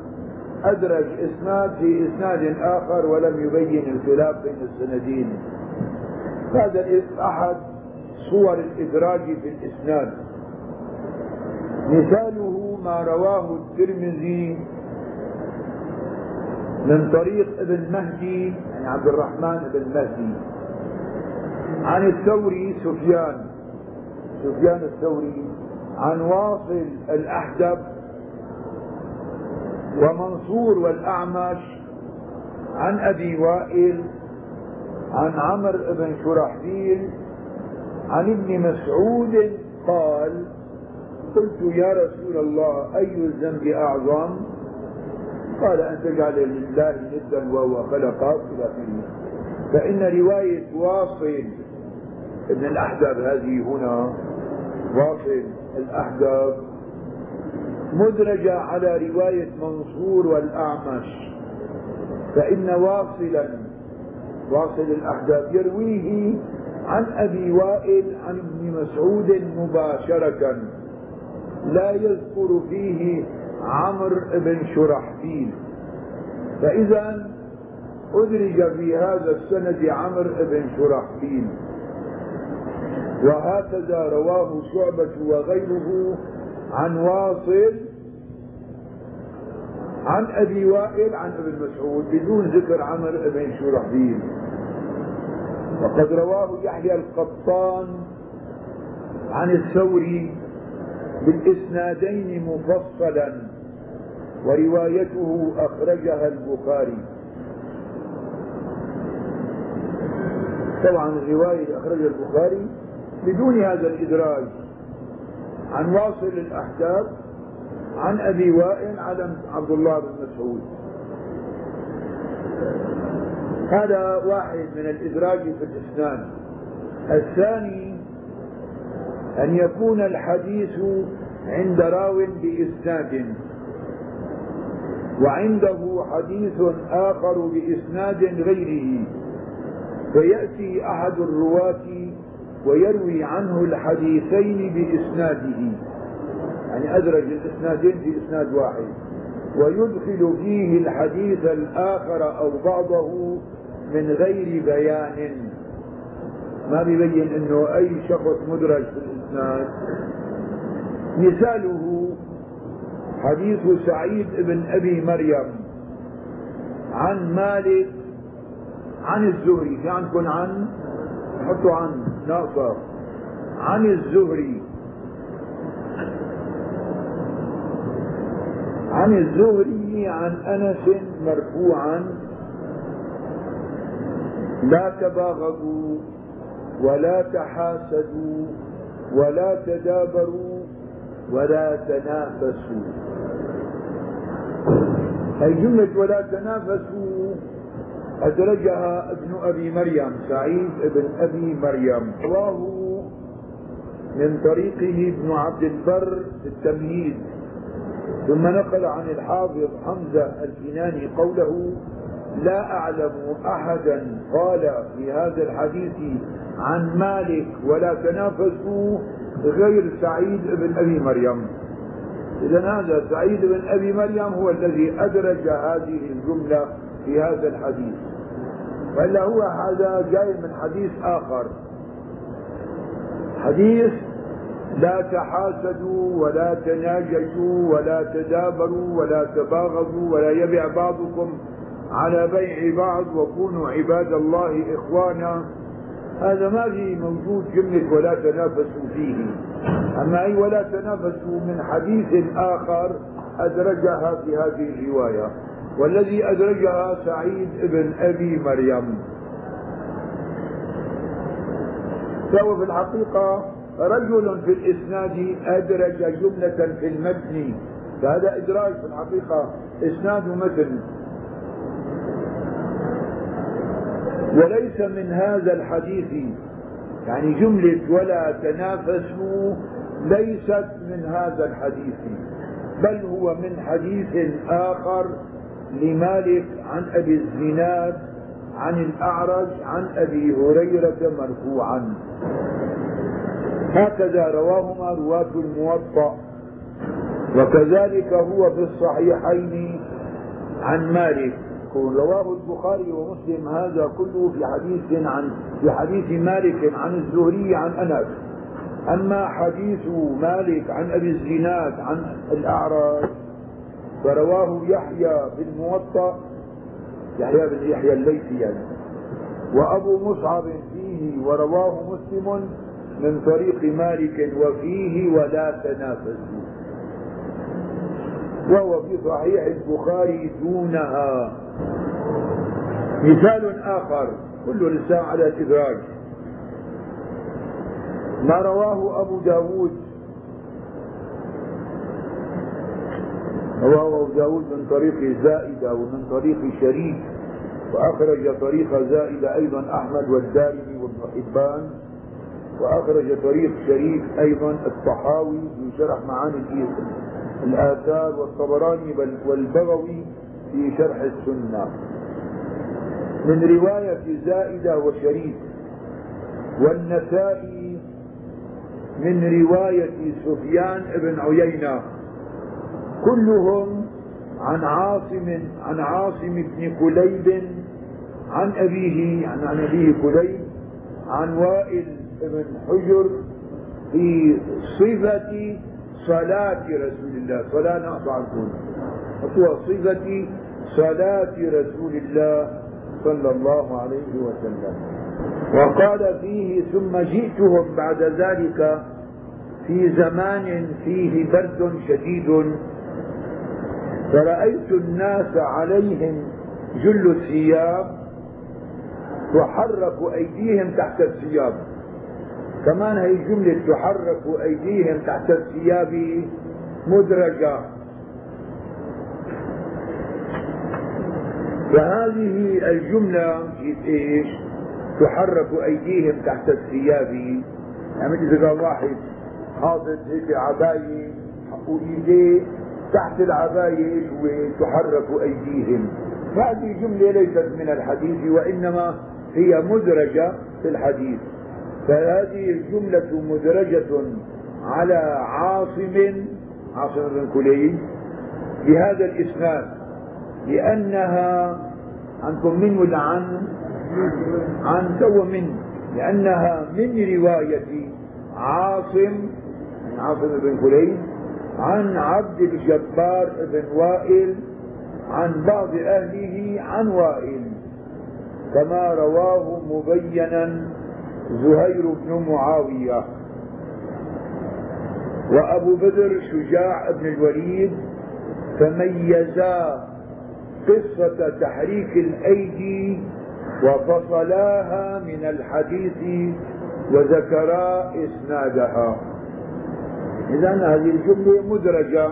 أدرج إسناد في إسناد آخر ولم يبين الخلاف بين السندين. هذا أحد صور الإدراج في الإسناد. مثاله ما رواه الترمذي من طريق ابن مهدي يعني عبد الرحمن بن مهدي. عن الثوري سفيان سفيان الثوري عن واصل الأحدب ومنصور والأعمش عن أبي وائل عن عمرو بن شرحبيل عن ابن مسعود قال قلت يا رسول الله أي الذنب أعظم؟ قال أن تجعل لله ندا وهو خلقك إلى فإن رواية واصل. ابن الأحدب هذه هنا واصل. الأحدب مدرجة على رواية منصور والأعمش. فإن واصلا واصل الأحدب يرويه عن أبي وائل عن ابن مسعود مباشرة. لا يذكر فيه عمرو بن شرحبيل. فإذا أدرج في هذا السند عمرو بن شرحبيل. وهكذا رواه شعبة وغيره عن واصل عن أبي وائل عن ابن مسعود بدون ذكر عمرو بن شرحبيل. وقد رواه يحيى القطان عن الثوري بالإسنادين مفصلا وروايته أخرجها البخاري. طبعا الرواية أخرجها البخاري بدون هذا الإدراج. عن واصل الأحداث عن أبي وائل على عبد الله بن مسعود. هذا واحد من الإدراج في الإسناد. الثاني أن يكون الحديث عند راو بإسناد وعنده حديث آخر بإسناد غيره فيأتي أحد الرواة ويروي عنه الحديثين بإسناده يعني أدرج الإسنادين في إسناد واحد ويدخل فيه الحديث الآخر أو بعضه من غير بيان. ما بيبين إنه أي شخص مدرج في الإسناد. مثاله حديث سعيد بن أبي مريم عن مالك عن الزهري. في عندكم عن؟ حطوا عن ناقصة. عن الزهري. عن الزهري عن أنس مرفوعا. لا تباغضوا. ولا تحاسدوا ولا تدابروا ولا تنافسوا. أي جملة ولا تنافسوا أدرجها ابن أبي مريم سعيد ابن أبي مريم. رواه من طريقه ابن عبد البر في التمهيد ثم نقل عن الحافظ حمزة الكناني قوله لا أعلم أحدا قال في هذا الحديث عن مالك ولا تنافسوا غير سعيد بن أبي مريم. إذا هذا سعيد بن أبي مريم هو الذي أدرج هذه الجملة في هذا الحديث. وإلا هو هذا جاي من حديث آخر. حديث لا تحاسدوا ولا تناجشوا ولا تدابروا ولا تباغضوا ولا يبع بعضكم على بيع بعض وكونوا عباد الله إخوانا. هذا ما في موجود جملة ولا تنافسوا فيه. أما أي ولا تنافسوا من حديث آخر أدرجها في هذه الرواية والذي أدرجها سعيد بن أبي مريم. فهو في الحقيقة رجل في الإسناد أدرج جملة في المتن. فهذا إدراج في الحقيقة إسناد متن. وليس من هذا الحديث يعني جملة ولا تنافسوا ليست من هذا الحديث بل هو من حديث آخر لمالك عن أبي الزناد عن الأعرج عن أبي هريرة مرفوعا. هكذا رواهما رواة الموطأ. وكذلك هو في الصحيحين عن مالك. رواه البخاري ومسلم هذا كله في حديث عن في حديث مالك عن الزهري عن أنس. أما حديث مالك عن أبي الزناد عن الأعرج فرواه يحيى في الموطا يحيى بن يحيى الليثي يعني. وأبو مصعب فيه ورواه مسلم من طريق مالك وفيه ولا تنافسوا. وهو في صحيح البخاري دونها. مثال آخر كل لسان على الإدراج ما رواه أبو داود؟ رواه أبو داود من طريق زائدة ومن طريق شريك وأخرج طريق زائدة أيضا أحمد والدارمي وابن حبان وأخرج طريق شريف أيضا الطحاوي في شرح معاني الآثار والطبراني والبغوي في شرح السنة. من رواية زائدة وشريف. والنسائي من رواية سفيان بن عيينة. كلهم عن عاصم عن عاصم بن كليب عن أبيه عن, أبيه كليب عن وائل بن حجر في صفة صلاة رسول الله. صلاة نقطع عنكم. صفة صلاة رسول الله صلى الله عليه وسلم. وقال فيه ثم جئتهم بعد ذلك في زمان فيه برد شديد. فرأيت الناس عليهم جل الثياب تحرك أيديهم تحت الثياب. كمان هي جملة تحرك أيديهم تحت الثياب مدرجة. فهذه الجملة إيش؟ تحرك أيديهم تحت الثياب. يعني إذا واحد حاطط هيك عباية وإيديه تحت العباية وتحرك أيديهم. هذه جملة ليست من الحديث وإنما هي مدرجة في الحديث. فهذه الجملة مدرجة على عاصم عاصم بن كليب بهذا الإسناد. لأنها عنكم من ولا عن عن سوى من لأنها من رواية عاصم عاصم بن كليب عن عبد الجبار بن وائل عن بعض أهله عن وائل. كما رواه مبينا زهير بن معاوية. وأبو بدر شجاع بن الوليد تميزا قصة تحريك الأيدي وفصلاها من الحديث وذكرا إسنادها. إذا هذه الجملة مدرجة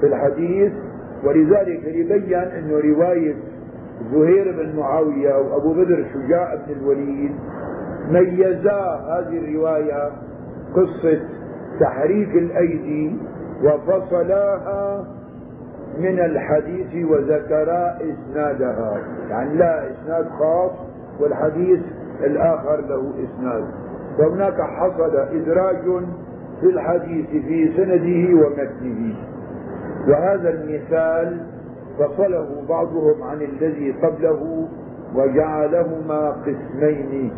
في الحديث ولذلك يبين أن رواية زهير بن معاوية وأبو بدر شجاع بن الوليد ميزا هذه الرواية قصة تحريك الأيدي وفصلاها من الحديث وذكرا إسنادها. يعني لا إسناد خاص والحديث الآخر له إسناد. فهناك حصل إدراج في الحديث في سنده ومتنه. وهذا المثال فصله بعضهم عن الذي قبله وجعلهما قسمين.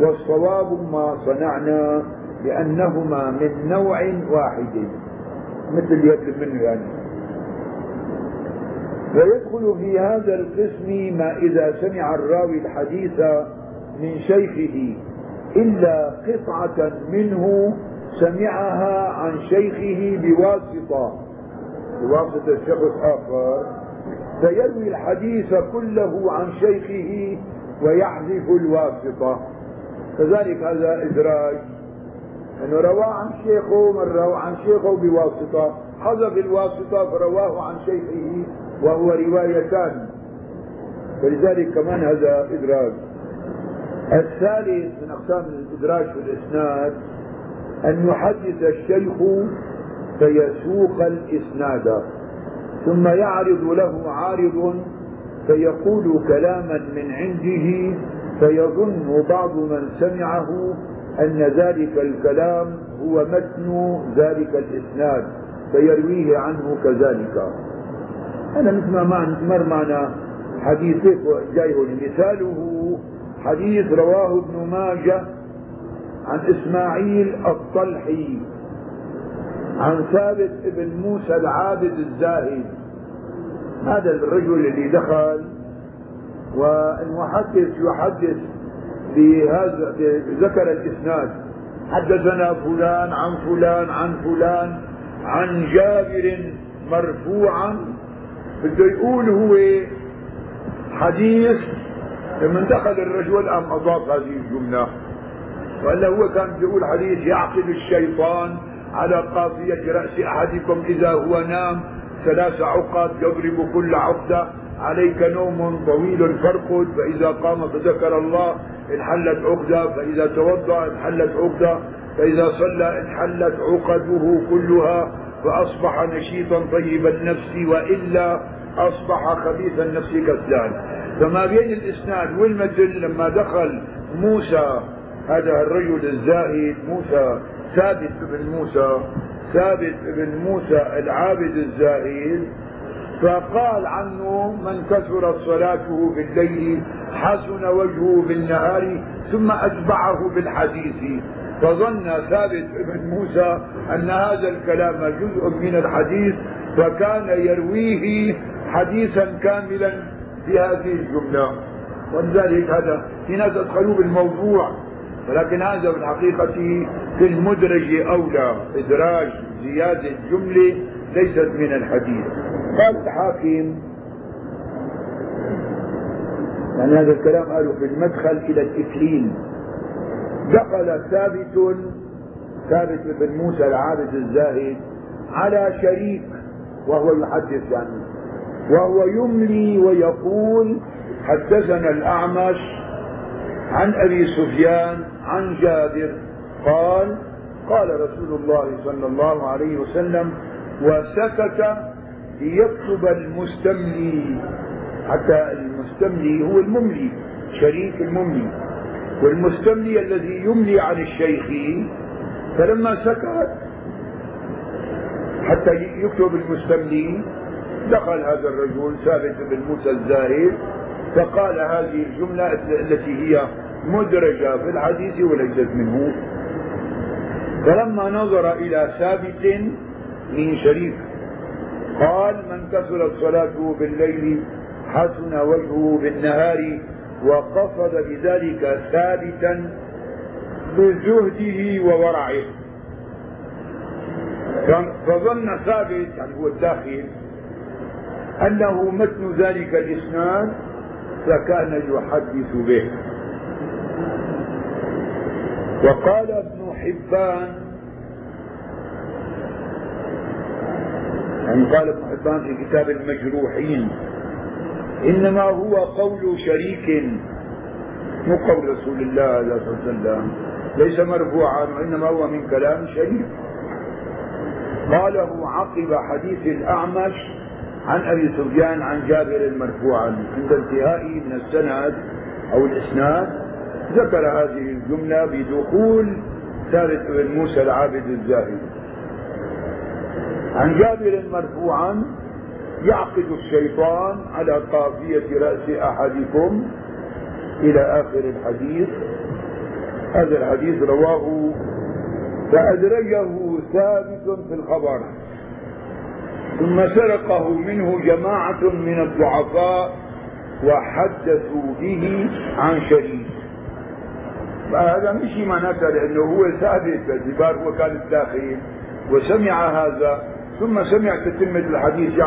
والصواب ما صنعنا لأنهما من نوع واحد. مثل يطلب منه يعني. ويدخل في هذا القسم ما إذا سمع الراوي الحديث من شيخه إلا قطعة منه سمعها عن شيخه بواسطة. بواسطة شخص آخر فيروي الحديث كله عن شيخه ويحذف الواسطة. كذلك هذا إدراج. أنه رواه عن شيخه من روى عن شيخه بواسطة. حذف الواسطة فرواه عن شيخه. وهو روايتان. فلذلك كمان هذا إدراج الثالث من أقسام الإدراج الإسناد أن يحدث الشيخ فيسوق الإسناد ثم يعرض له عارض فيقول كلاما من عنده فيظن بعض من سمعه أن ذلك الكلام هو متن ذلك الإسناد فيرويه عنه كذلك. أنا مثل ما مر معنا حديثك جاي مثاله. حديث رواه ابن ماجه عن إسماعيل الطلحي عن ثابت بن موسى العابد الزاهد. هذا الرجل اللي دخل والمحدث يحدث بهذا ذكر الإسناد. حدثنا فلان عن فلان عن فلان عن جابر مرفوعا بده يقول هو حديث لما انتقل الرجل أم أضاف هذه الجملة؟ ولا هو كان بيقول حديث يعقد الشيطان على قافية رأس أحدكم إذا هو نام ثلاث عقد يضرب كل عقدة عليك نوم طويل فارقد فإذا قام فذكر الله انحلت عقدة فإذا توضأ انحلت عقدة فإذا صلى انحلت عقده كلها. فأصبح نشيطا طيب النفس وإلا أصبح خبيث النفس كسلان فما بين الإسناد والمتن لما دخل موسى هذا الرجل الزاهد موسى ثابت بن موسى ثابت بن موسى العابد الزاهد فقال عنه من كثرت صلاته بالليل حسن وجهه بالنهار ثم أتبعه بالحديث. فظن ثابت بن موسى أن هذا الكلام جزء من الحديث فكان يرويه حديثا كاملا في هذه الجملة. ولذلك هذا في ناس أدخلوه بالموضوع ولكن هذا في الحقيقة في المدرج أولى إدراج زيادة جملة ليست من الحديث. قال الحاكم يعني هذا الكلام قالوا في المدخل إلى الإكليل. دخل ثابت ثابت بن موسى العابد الزاهد على شريك وهو يحدث يعني. وهو يملي ويقول حدثنا الأعمش عن أبي سفيان عن جابر قال قال رسول الله صلى الله عليه وسلم وسكت ليكتب المستملي حتى المستملي هو المملي شريك المملي. والمستملي الذي يملي عن الشيخ فلما سكت حتى يكتب المستملي دخل هذا الرجل ثابت بن موسى الزاهد فقال هذه الجملة التي هي مدرجة في الحديث وليست منه. فلما نظر إلى ثابت من شريك قال من كثرت صلاته بالليل حسن وجهه بالنهار وقصد بذلك ثابتا بزهده وورعه. فظن ثابت يعني هو الداخل أنه متن ذلك الإسناد فكان يحدث به. وقال ابن حبان يعني قال ابن حبان في كتاب المجروحين إنما هو قول شريك مو قول رسول الله صلى الله عليه وسلم. ليس مرفوعا وإنما هو من كلام شريك. قاله عقب حديث الأعمش عن أبي سفيان عن جابر مرفوعا. عند انتهائه من السند أو الإسناد ذكر هذه الجملة بدخول ثابت بن موسى العابد الزاهد عن جابر مرفوعا يعقد الشيطان على قافية رأس أحدكم إلى آخر الحديث. هذا الحديث رواه فأدرجه ثابت في الخبر ثم سرقه منه جماعة من الضعفاء وحدثوا به عن شريك. هذا مش معناته لأنه هو ثابت باعتبار هو كان الداخل وسمع هذا ثم سمع تتمة الحديث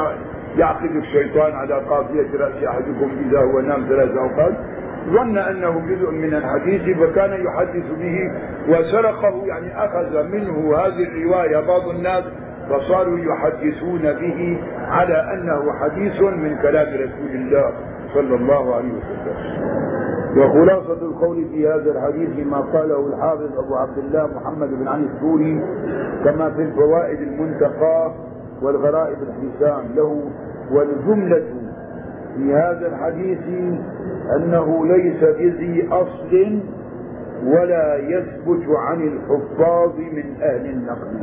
يعقد الشيطان على قافية رأس أحدكم إذا هو نام ثلاث أوقات. ظن أنه جزء من الحديث فكان يحدث به وسرقه يعني أخذ منه هذه الرواية بعض الناس فصاروا يحدثون به على أنه حديث من كلام رسول الله صلى الله عليه وسلم. وخلاصة القول في هذا الحديث ما قاله الحافظ أبو عبد الله محمد بن علي السوري كما في الفوائد المنتقى والغرائب الحسام له والجملة في هذا الحديث أنه ليس بذي أصل ولا يثبت عن الحفاظ من أهل النقل.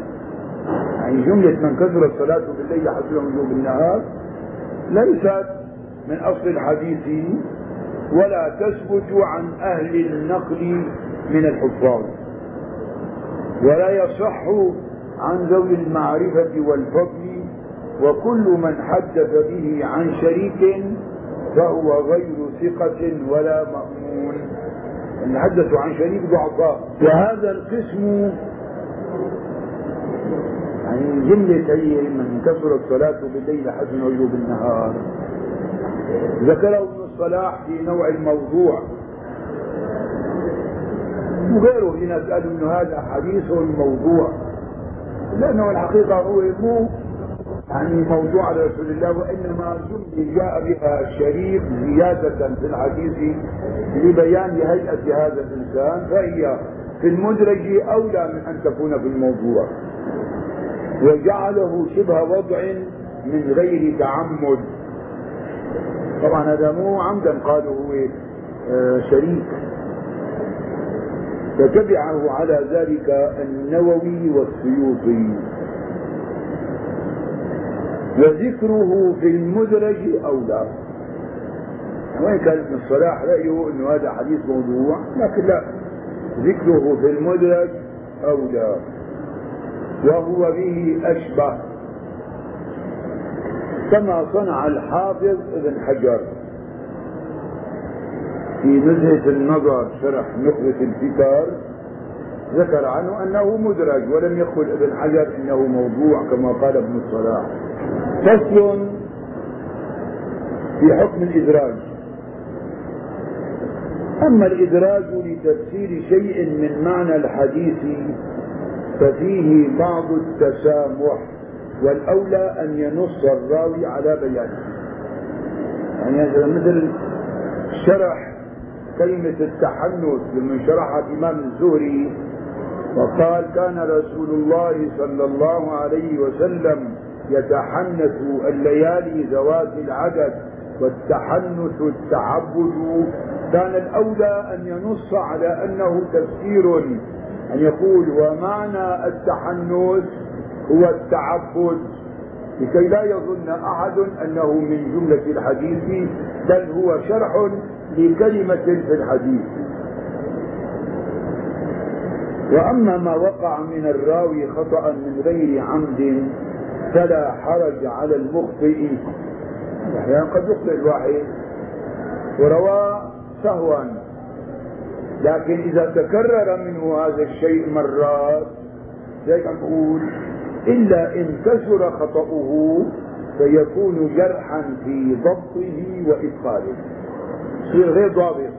يعني جملة من كثرت صلاته بالليل حتى وجوه بالنهار ليست من أصل الحديث ولا تثبت عن أهل النقل من الحفاظ. ولا يصح عن ذوي المعرفة والفضل وكل من حدث به عن شريك فهو غير ثقة ولا مأمون. أن حدثوا عن شريك ضعفاء. وهذا القسم يعني جملة هي من كثرت صلاته بالليل حسن وجوب النهار ذكره ابن الصلاح في نوع الموضوع. وغيره ناس قالوا إنه هذا حديث موضوع. لأنه الحقيقة هو مو يعني موضوع على رسول الله وإنما جمله جاء بها الشريف زيادة في الحديث لبيان هيئة هذا الإنسان فهي في المدرج أولى من أن تكون في الموضوع. وجعله شبه وضع من غير تعمد. طبعا هذا مو عمدا قالوا هو آه، شريك فتبعه على ذلك النووي والسيوطي. وذكره في المدرج أولى. وين كان ابن الصلاح رأيه أنه هذا حديث موضوع لكن لا. ذكره في المدرج أولى. وهو به أشبه. كما صنع الحافظ ابن حجر. في نزهة النظر شرح نخبة الفكر ذكر عنه أنه مدرج ولم يقل ابن حجر إنه موضوع كما قال ابن الصلاح. فصل في حكم الإدراج. أما الإدراج لتفسير شيء من معنى الحديث ففيه بعض التسامح والأولى أن ينص الراوي على بيانه. يعني هذا مثل شرح كلمة التحنث لمن شرحها الإمام الزهري وقال كان رسول الله صلى الله عليه وسلم يتحنث الليالي ذوات العدد والتحنث التعبد. كان الأولى أن ينص على أنه تفسير أن يقول ومعنى التحنث هو التعبد. لكي لا يظن أحد أنه من جملة الحديث بل هو شرح لكلمة في الحديث. وأما ما وقع من الراوي خطأ من غير عمد فلا حرج على المخطئ. أحيانا قد يخطئ الواحد وروى سهوا. لكن إذا تكرر منه هذا الشيء مرات زي نقول إلا إن كثر خطأه فيكون جرحا في ضبطه وإتقانه يصير غير ضابط.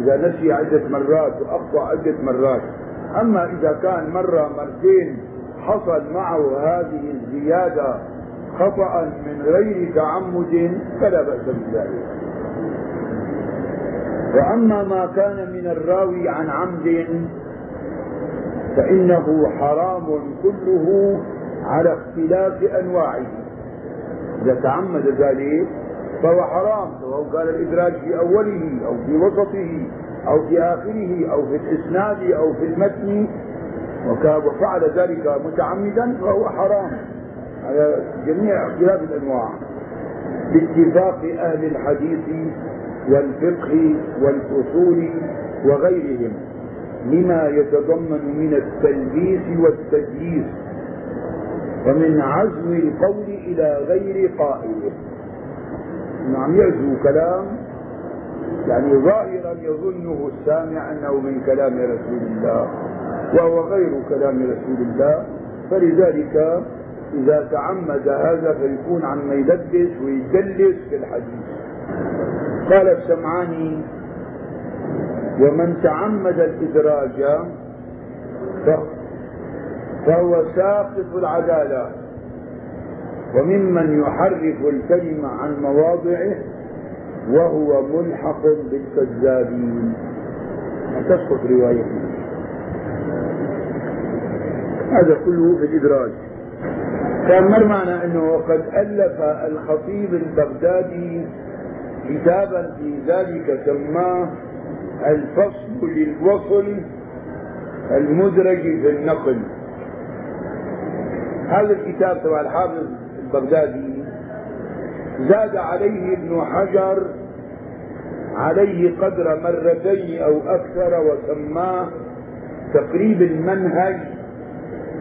إذا نسي عدة مرات وأخطأ عدة مرات. أما إذا كان مرة مرتين حصل معه هذه الزيادة خطأ من غير تعمد فلا بأس بذلك. وأما ما كان من الراوي عن عمد فإنه حرام كله على اختلاف أنواعه. إذا تعمد ذلك فهو حرام سواء كان الإدراج في أوله أو في وسطه أو في آخره أو في الإسناد أو في المتن وفعل ذلك متعمدا فهو حرام. على جميع اختلاف الأنواع. باتفاق أهل الحديث والفقه والأصول وغيرهم. لما يتضمن من التلبيس والتدليس ومن عزو القول إلى غير قائله نعم يعزو كلام. يعني ظاهرا يظنه السامع أنه من كلام رسول الله. وهو غير كلام رسول الله. فلذلك إذا تعمد هذا فيكون عما يلبس ويدلس في الحديث. قال السمعاني ومن تعمد الإدراج فهو ساقط العدالة. وممن يحرف الكلمة عن مواضعه وهو ملحق بالكذابين. تسقط روايته هذا كله في الإدراج. كان مر معنا أنه وقد ألف الخطيب البغدادي كتابا في ذلك سماه الفصل للوصل المدرج في النقل. هذا الكتاب تبع الحافظ البغدادي زاد عليه ابن حجر عليه قدر مرتين أو أكثر وسماه تقريب المنهج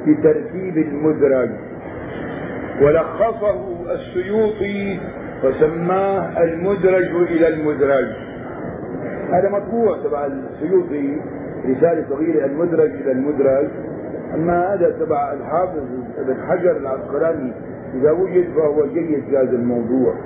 في ترتيب المدرج. ولخصه السيوطي وسماه المدرج إلى المدرج. هذا مطبوع تبع السيوطي رسالة صغيرة المدرج إلى المدرج. أما هذا تبع الحافظ ابن حجر العسقلاني. إذا وجد فهو جيد في هذا الموضوع.